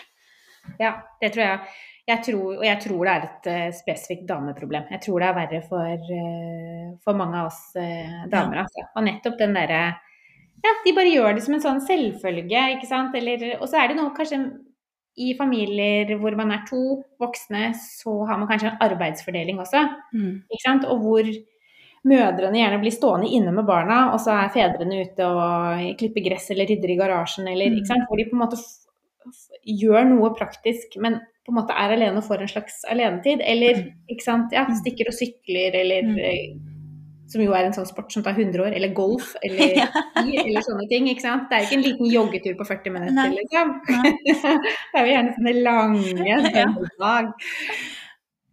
[SPEAKER 2] Ja, det tror jeg. Jeg tror, og jeg tror det er et uh, spesifikt dameproblem. Jeg tror det er verre for, uh, for mange av oss uh, damer. Ja. Altså. Og nettopp den derre Ja, de bare gjør det som en sånn selvfølge, ikke sant. Eller, og så er det noe kanskje i familier hvor man er to voksne, så har man kanskje en arbeidsfordeling også.
[SPEAKER 1] Mm.
[SPEAKER 2] Ikke sant? Og hvor mødrene gjerne blir stående inne med barna, og så er fedrene ute og klipper gress eller rydder i garasjen, eller ikke mm. sant. Hvor de på en måte gjør noe praktisk, men på en måte er alene og får en slags alenetid. Eller mm. ikke sant, ja, mm. stikker og sykler, eller mm. Eh, som jo er en sånn sport som tar 100 år, eller golf, eller ski, eller sånne ting. ikke sant? Det er ikke en liten joggetur på 40 minutter, Nei. liksom. det er jo gjerne sånne lange dag.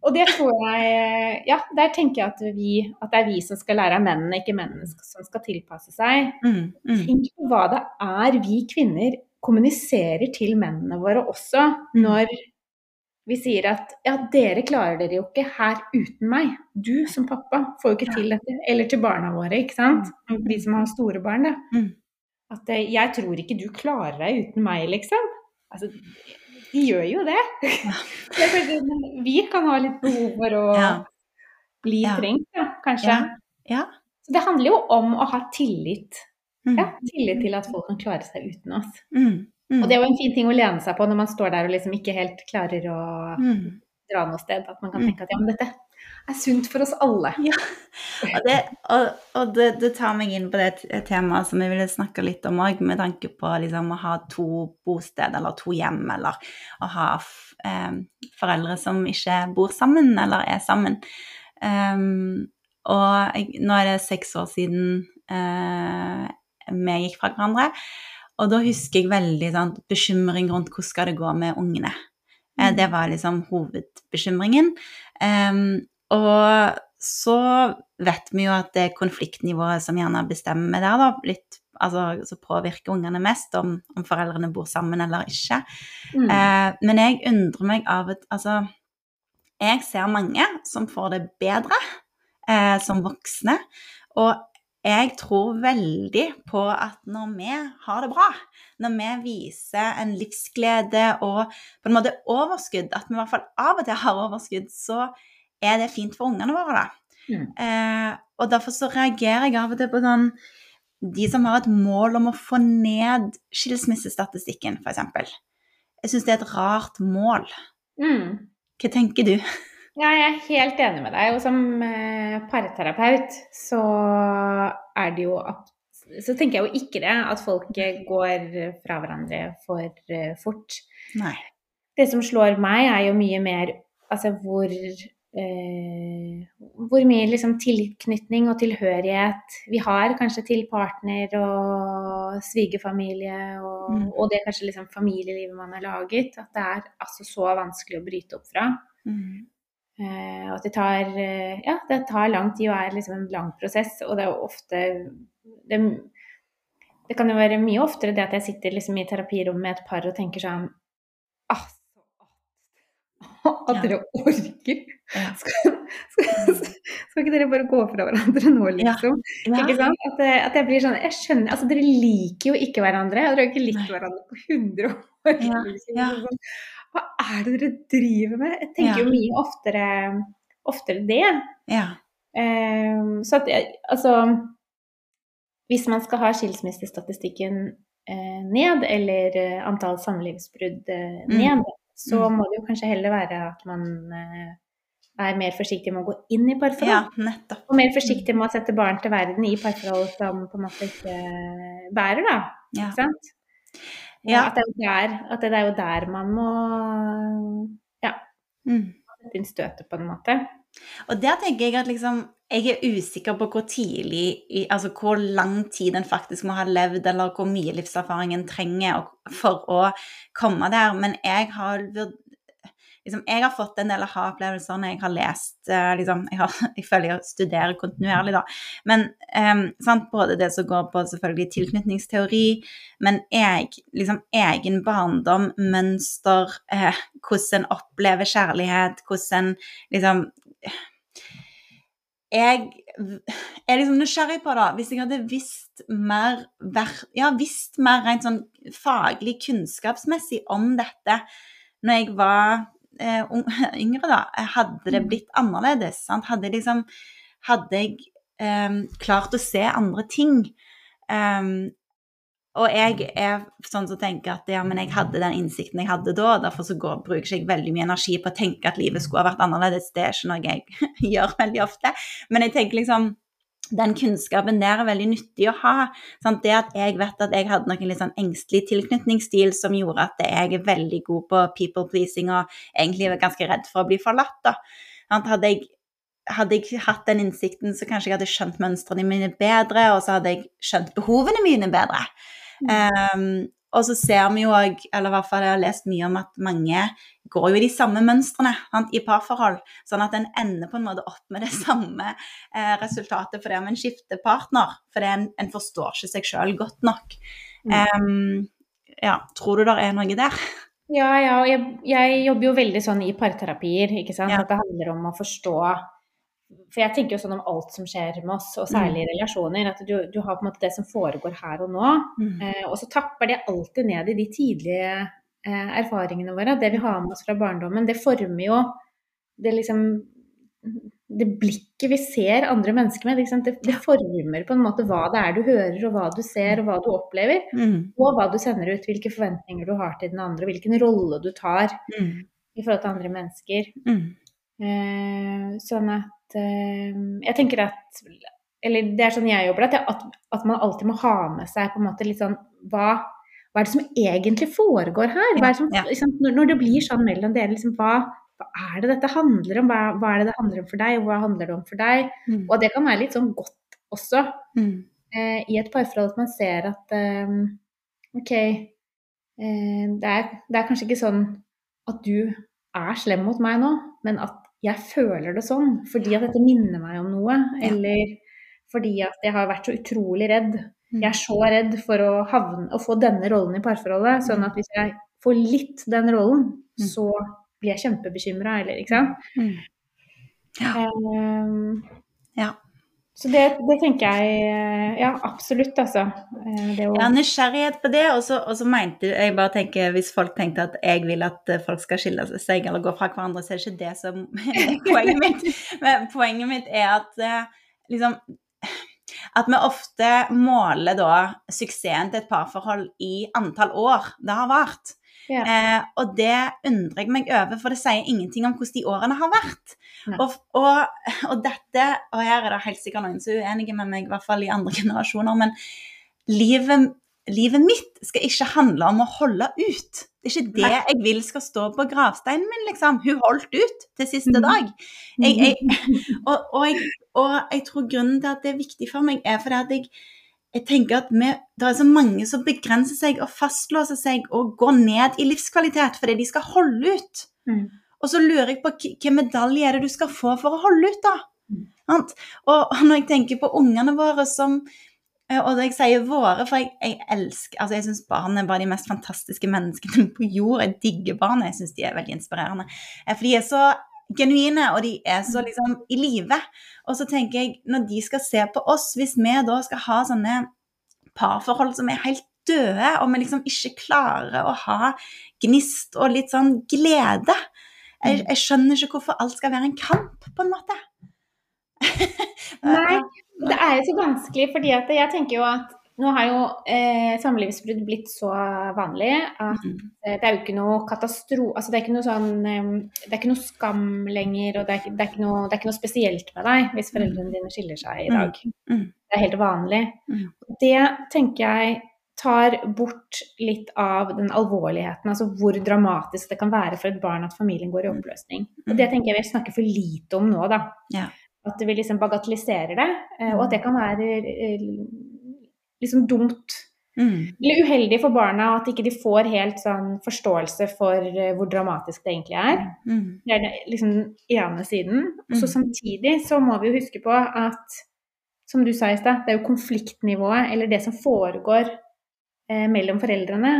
[SPEAKER 2] Og det tror jeg Ja, der tenker jeg at, vi, at det er vi som skal lære av mennene, ikke mennene som skal tilpasse seg.
[SPEAKER 1] Mm, mm.
[SPEAKER 2] Tenk på hva det er vi kvinner kommuniserer til mennene våre også mm. når vi sier at ja, dere klarer dere jo ikke her uten meg. Du som pappa får jo ikke til dette. Eller til barna våre, ikke sant. Mm. De som har store barn, da.
[SPEAKER 1] Mm.
[SPEAKER 2] At eh, jeg tror ikke du klarer deg uten meg, liksom. Altså, de gjør jo det. vi kan ha litt behov for å
[SPEAKER 1] ja.
[SPEAKER 2] bli
[SPEAKER 1] ja.
[SPEAKER 2] trengt, ja, kanskje.
[SPEAKER 1] Ja.
[SPEAKER 2] Så det handler jo om å ha tillit.
[SPEAKER 1] Mm.
[SPEAKER 2] Ja, tillit til at folk kan klare seg uten oss.
[SPEAKER 1] Mm. Mm.
[SPEAKER 2] Og det er jo en fin ting å lene seg på når man står der og liksom ikke helt klarer å
[SPEAKER 1] Mm.
[SPEAKER 2] dra noe sted. At man kan
[SPEAKER 1] Mm.
[SPEAKER 2] tenke at ja, men dette er sunt for oss alle.
[SPEAKER 1] Og, det, og, og det, det tar meg inn på det temaet som jeg ville snakke litt om òg, med tanke på liksom, å ha to bosted eller to hjem, eller å ha eh, foreldre som ikke bor sammen eller er sammen. Um, og jeg, nå er det seks år siden eh, vi gikk fra hverandre, og da husker jeg veldig sånn, bekymring rundt hvordan skal det gå med ungene. Eh,
[SPEAKER 2] Mm.
[SPEAKER 1] det var liksom hovedbekymringen. Um, og så vet vi jo at det er konfliktnivået som gjerne bestemmer der, da, litt, altså som påvirker ungene mest, om, om foreldrene bor sammen eller ikke.
[SPEAKER 2] Mm.
[SPEAKER 1] Uh, men jeg undrer meg av at Altså, jeg ser mange som får det bedre uh, som voksne, og jeg tror veldig på at når vi har det bra, når vi viser en livsglede og på en måte overskudd, at vi i hvert fall av og til har overskudd, så er det fint for ungene våre, da.
[SPEAKER 2] Mm.
[SPEAKER 1] Eh, og derfor så reagerer jeg av og til på sånn De som har et mål om å få ned skilsmissestatistikken, f.eks. Jeg syns det er et rart mål.
[SPEAKER 2] Mm.
[SPEAKER 1] Hva tenker du?
[SPEAKER 2] Ja, jeg er helt enig med deg. Og som eh, parterapeut så er det jo Så tenker jeg jo ikke det, at folk eh, går fra hverandre for eh, fort.
[SPEAKER 1] Nei.
[SPEAKER 2] Det som slår meg, er jo mye mer altså hvor eh, Hvor mye liksom tilknytning og tilhørighet vi har kanskje til partner og svigerfamilie og,
[SPEAKER 1] Mm.
[SPEAKER 2] og det kanskje liksom familielivet man har laget. At det er altså så vanskelig å bryte opp fra.
[SPEAKER 1] Mm.
[SPEAKER 2] Eh, og at det tar, eh, ja, det tar lang tid og er liksom en lang prosess. Og det er jo ofte det, det kan jo være mye oftere det at jeg sitter liksom i terapirommet med et par og tenker sånn ah, så At dere orker! Skal, skal, skal ikke dere bare gå fra hverandre nå, liksom? Ikke sant? At, at jeg blir sånn Jeg skjønner Altså, dere liker jo ikke hverandre. og Dere har ikke likt hverandre på 100 år.
[SPEAKER 1] Ja,
[SPEAKER 2] liksom. Hva er det dere driver med? Jeg tenker
[SPEAKER 1] Ja.
[SPEAKER 2] jo mye oftere, oftere det.
[SPEAKER 1] Ja.
[SPEAKER 2] Um, så at altså Hvis man skal ha skilsmissestatistikken eh, ned, eller eh, antall samlivsbrudd eh,
[SPEAKER 1] Mm.
[SPEAKER 2] ned, så
[SPEAKER 1] Mm.
[SPEAKER 2] må det jo kanskje heller være at man eh, er mer forsiktig med å gå inn i parforhold.
[SPEAKER 1] ja.
[SPEAKER 2] Og mer forsiktig med å sette barn til verden i parforhold som på en måte ikke bærer, da.
[SPEAKER 1] Ja.
[SPEAKER 2] Ikke sant?
[SPEAKER 1] Ja.
[SPEAKER 2] At, det er der, at det er jo der man må
[SPEAKER 1] ja,
[SPEAKER 2] sette inn støtet, på en måte.
[SPEAKER 1] Og der tenker jeg at liksom Jeg er usikker på hvor tidlig Altså hvor lang tid en faktisk må ha levd, eller hvor mye livserfaring en trenger for å komme der. Men jeg har Liksom, jeg har fått en del aha-opplevelser når jeg har lest uh, liksom, jeg, har, jeg føler jeg studerer kontinuerlig, da. Men um, sant, både det som går på selvfølgelig tilknytningsteori, men jeg, liksom, egen barndom, mønster, uh, hvordan en opplever kjærlighet, hvordan liksom jeg er liksom nysgjerrig på da Hvis jeg hadde visst mer, ja, visst mer rent sånn faglig, kunnskapsmessig om dette når jeg var eh, yngre, da, hadde det
[SPEAKER 2] Mm.
[SPEAKER 1] blitt annerledes. Sant? Hadde, jeg liksom, hadde jeg em, klart å se andre ting. Em, og jeg er sånn som tenker at ja, men jeg hadde den innsikten jeg hadde da, derfor så går, bruker ikke jeg veldig mye energi på å tenke at livet skulle ha vært annerledes. Det er ikke noe jeg gjør veldig ofte. Men jeg tenker liksom den kunnskapen der er veldig nyttig å ha. Sant? Det at jeg vet at jeg hadde noen litt sånn engstelig tilknytningsstil som gjorde at jeg er veldig god på people pleasing og egentlig er ganske redd for å bli forlatt. Da. Hadde jeg hadde jeg hatt den innsikten, så kanskje jeg hadde skjønt mønstrene mine bedre, og så hadde jeg skjønt behovene mine bedre. Um, og så ser vi jo òg, eller i hvert fall jeg har lest mye om at mange går jo i de samme mønstrene sant, i parforhold. Sånn at en ender på en måte opp med det samme eh, resultatet fordi en skifter partner. Fordi en, en forstår ikke seg sjøl godt nok. Um, ja, tror du det er noe der?
[SPEAKER 2] Ja, ja, og jeg, jeg jobber jo veldig sånn i parterapier, ikke sant.
[SPEAKER 1] Ja.
[SPEAKER 2] At det handler om å forstå For jeg tenker jo sånn om alt som skjer med oss, og særlig i relasjoner, at du, du har på en måte det som foregår her og nå.
[SPEAKER 1] Mm.
[SPEAKER 2] Eh, og så tapper det alltid ned i de tidlige erfaringene våre. Det vi har med oss fra barndommen, det former jo Det liksom det blikket vi ser andre mennesker med, det, det, former på en måte hva det er du hører, og hva du ser, og hva du opplever.
[SPEAKER 1] Mm.
[SPEAKER 2] Og hva du sender ut, hvilke forventninger du har til den andre, og hvilken rolle du tar
[SPEAKER 1] Mm.
[SPEAKER 2] i forhold til andre mennesker.
[SPEAKER 1] Mm.
[SPEAKER 2] Eh, sånn at eh, Jeg tenker at Eller det er sånn jeg jobber, at, jeg, at, at man alltid må ha med seg på en måte litt sånn hva, hva er det som egentlig foregår her? Er det som, liksom, når, når det blir sånn mellom dere, liksom, hva, hva er det dette handler om? Hva, hva er det det handler om for deg, og hva handler det om for deg?
[SPEAKER 1] Mm.
[SPEAKER 2] Og det kan være litt sånn godt også
[SPEAKER 1] Mm.
[SPEAKER 2] eh, i et parforhold at man ser at eh, OK, eh, det, er, det er kanskje ikke sånn at du er slem mot meg nå, men at jeg føler det sånn fordi at dette minner meg om noe, eller fordi at jeg har vært så utrolig redd.
[SPEAKER 1] Mm.
[SPEAKER 2] Jeg er så redd for å, havne, å få denne rollen i parforholdet, sånn at hvis jeg får litt den rollen,
[SPEAKER 1] Mm.
[SPEAKER 2] så blir jeg kjempebekymra, eller ikke sant.
[SPEAKER 1] Mm. Ja.
[SPEAKER 2] Um,
[SPEAKER 1] Ja.
[SPEAKER 2] så det, det tenker jeg Ja, absolutt, altså. Eh, Det å,
[SPEAKER 1] Ja, nysgjerrighet på det, og så, og så mente jeg bare tenker, Hvis folk tenkte at jeg vil at eh, folk skal skille seg eller gå fra hverandre, så er det ikke det som er poenget mitt. Men poenget mitt er at eh, liksom At vi ofte måler da suksessen til et parforhold i antall år det har vart.
[SPEAKER 2] ja.
[SPEAKER 1] Eh, og det undrer jeg meg over, for det sier ingenting om hvordan de årene har vært. Og, og, og dette, og her er det helt sikkert noen som er uenige med meg, i hvert fall i andre generasjoner, men livet, livet mitt skal ikke handle om å holde ut. Det er ikke det jeg vil skal stå på gravsteinen min, liksom. Hun holdt ut til siste
[SPEAKER 2] Mhm.
[SPEAKER 1] dag. Jeg, jeg, og, og, jeg, og jeg tror grunnen til at det er viktig for meg, er fordi at jeg tenker at vi, Det er så mange som begrenser seg og fastlåser seg og går ned i livskvalitet fordi de skal holde ut.
[SPEAKER 2] Mm.
[SPEAKER 1] Og så lurer jeg på hvilken medalje er det du skal få for å holde ut, da?
[SPEAKER 2] Mm.
[SPEAKER 1] Og når jeg tenker på ungene våre som Og jeg sier våre, for jeg, jeg elsker altså Jeg syns barn er bare de mest fantastiske menneskene på jord. Jeg digger barn. Jeg syns de er veldig inspirerende. Eh, For de er så genuine, og de er så liksom i live. Og så tenker jeg, når de skal se på oss, hvis vi da skal ha sånne parforhold som er helt døde, og vi liksom ikke klarer å ha gnist og litt sånn glede Jeg, jeg skjønner ikke hvorfor alt skal være en kamp, på en måte.
[SPEAKER 2] Nei, det er jo så vanskelig, fordi at jeg tenker jo at nå har jo eh, samlivsbrudd blitt så vanlig at
[SPEAKER 1] Mm.
[SPEAKER 2] eh, det er jo ikke noe katastro... Altså det er ikke noe sånn eh, Det er ikke noe skam lenger, og det er, det er, ikke, noe, det er ikke noe spesielt med deg hvis foreldrene dine skiller seg i dag.
[SPEAKER 1] Mm.
[SPEAKER 2] Det er helt vanlig.
[SPEAKER 1] Mm.
[SPEAKER 2] Det tenker jeg tar bort litt av den alvorligheten, altså hvor dramatisk det kan være for et barn at familien går i oppløsning. Og det tenker jeg vi snakker for lite om nå, da.
[SPEAKER 1] Ja.
[SPEAKER 2] At vi liksom bagatelliserer det, eh, og at det kan være eh, liksom dumt.
[SPEAKER 1] Mm.
[SPEAKER 2] Eller uheldig for barna at ikke de får helt sånn forståelse for eh, hvor dramatisk det egentlig er.
[SPEAKER 1] Mm.
[SPEAKER 2] Det er liksom ene siden. Og så
[SPEAKER 1] Mm.
[SPEAKER 2] samtidig så må vi jo huske på at, som du sa i stad, det er jo konfliktnivået, eller det som foregår eh, mellom foreldrene,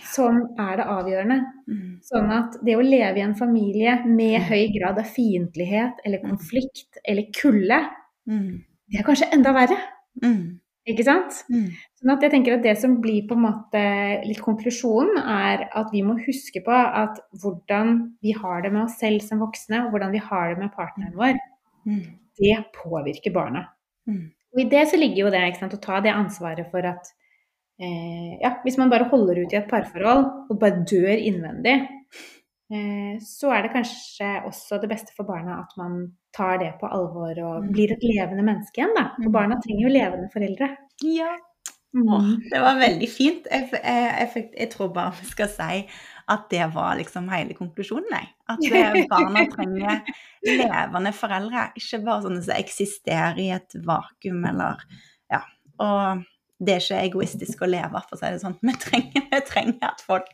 [SPEAKER 2] som er det avgjørende.
[SPEAKER 1] Mm.
[SPEAKER 2] Sånn at det å leve i en familie med høy grad av fiendtlighet eller konflikt eller kulde,
[SPEAKER 1] Mm.
[SPEAKER 2] det er kanskje enda verre.
[SPEAKER 1] Mm.
[SPEAKER 2] Ikke sant?
[SPEAKER 1] Mm.
[SPEAKER 2] Sånn at jeg tenker at Det som blir på en måte litt konklusjonen, er at vi må huske på at hvordan vi har det med oss selv som voksne, og hvordan vi har det med partneren vår,
[SPEAKER 1] Mm.
[SPEAKER 2] det påvirker barna.
[SPEAKER 1] Mm.
[SPEAKER 2] Og I det så ligger jo det ikke sant, å ta det ansvaret for at eh, ja, hvis man bare holder ut i et parforhold og bare dør innvendig, eh, så er det kanskje også det beste for barna at man tar det på alvor og
[SPEAKER 1] Mm.
[SPEAKER 2] blir et levende menneske igjen. da. For
[SPEAKER 1] Mm.
[SPEAKER 2] barna trenger jo levende foreldre.
[SPEAKER 1] Ja.
[SPEAKER 2] Mm.
[SPEAKER 1] Oh, det var veldig fint. Jeg, jeg, jeg, jeg tror bare vi skal si at det var liksom hele konklusjonen, jeg. At eh, barna trenger levende foreldre, ikke bare sånne som eksisterer i et vakuum eller Ja. Og det er ikke egoistisk å leve, for å si det sånn. Vi trenger, vi trenger at folk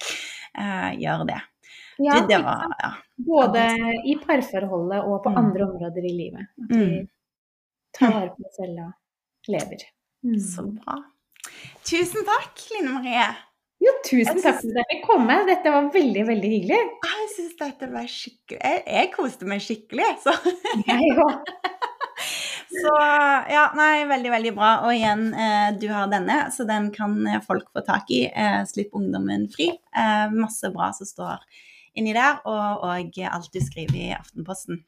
[SPEAKER 1] uh, gjør det.
[SPEAKER 2] Ja,
[SPEAKER 1] Du, det var? Ja.
[SPEAKER 2] Både i parforholdet og på
[SPEAKER 1] Mm.
[SPEAKER 2] andre områder i livet. At vi
[SPEAKER 1] Mm.
[SPEAKER 2] tar vare på oss selv og lever. Mm.
[SPEAKER 1] Så bra. Tusen takk, Line Marie.
[SPEAKER 2] Jo, tusen
[SPEAKER 1] synes...
[SPEAKER 2] takk for at dere kom med. Dette var veldig, veldig hyggelig.
[SPEAKER 1] Jeg syns dette var skikkelig jeg, jeg koste meg skikkelig, så
[SPEAKER 2] Jeg òg.
[SPEAKER 1] Så ja, nei, veldig, veldig bra. Og igjen, eh, du har denne, så den kan eh, folk få tak i. Eh, Slipp ungdommen fri. Eh, masse bra som står inni der, og, og alt du skriver i Aftenposten.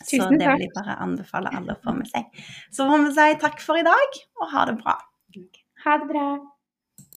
[SPEAKER 1] Så det vil jeg bare anbefale alle å få med seg. Så får vi si takk for i dag, og ha det bra.
[SPEAKER 2] Ha det bra.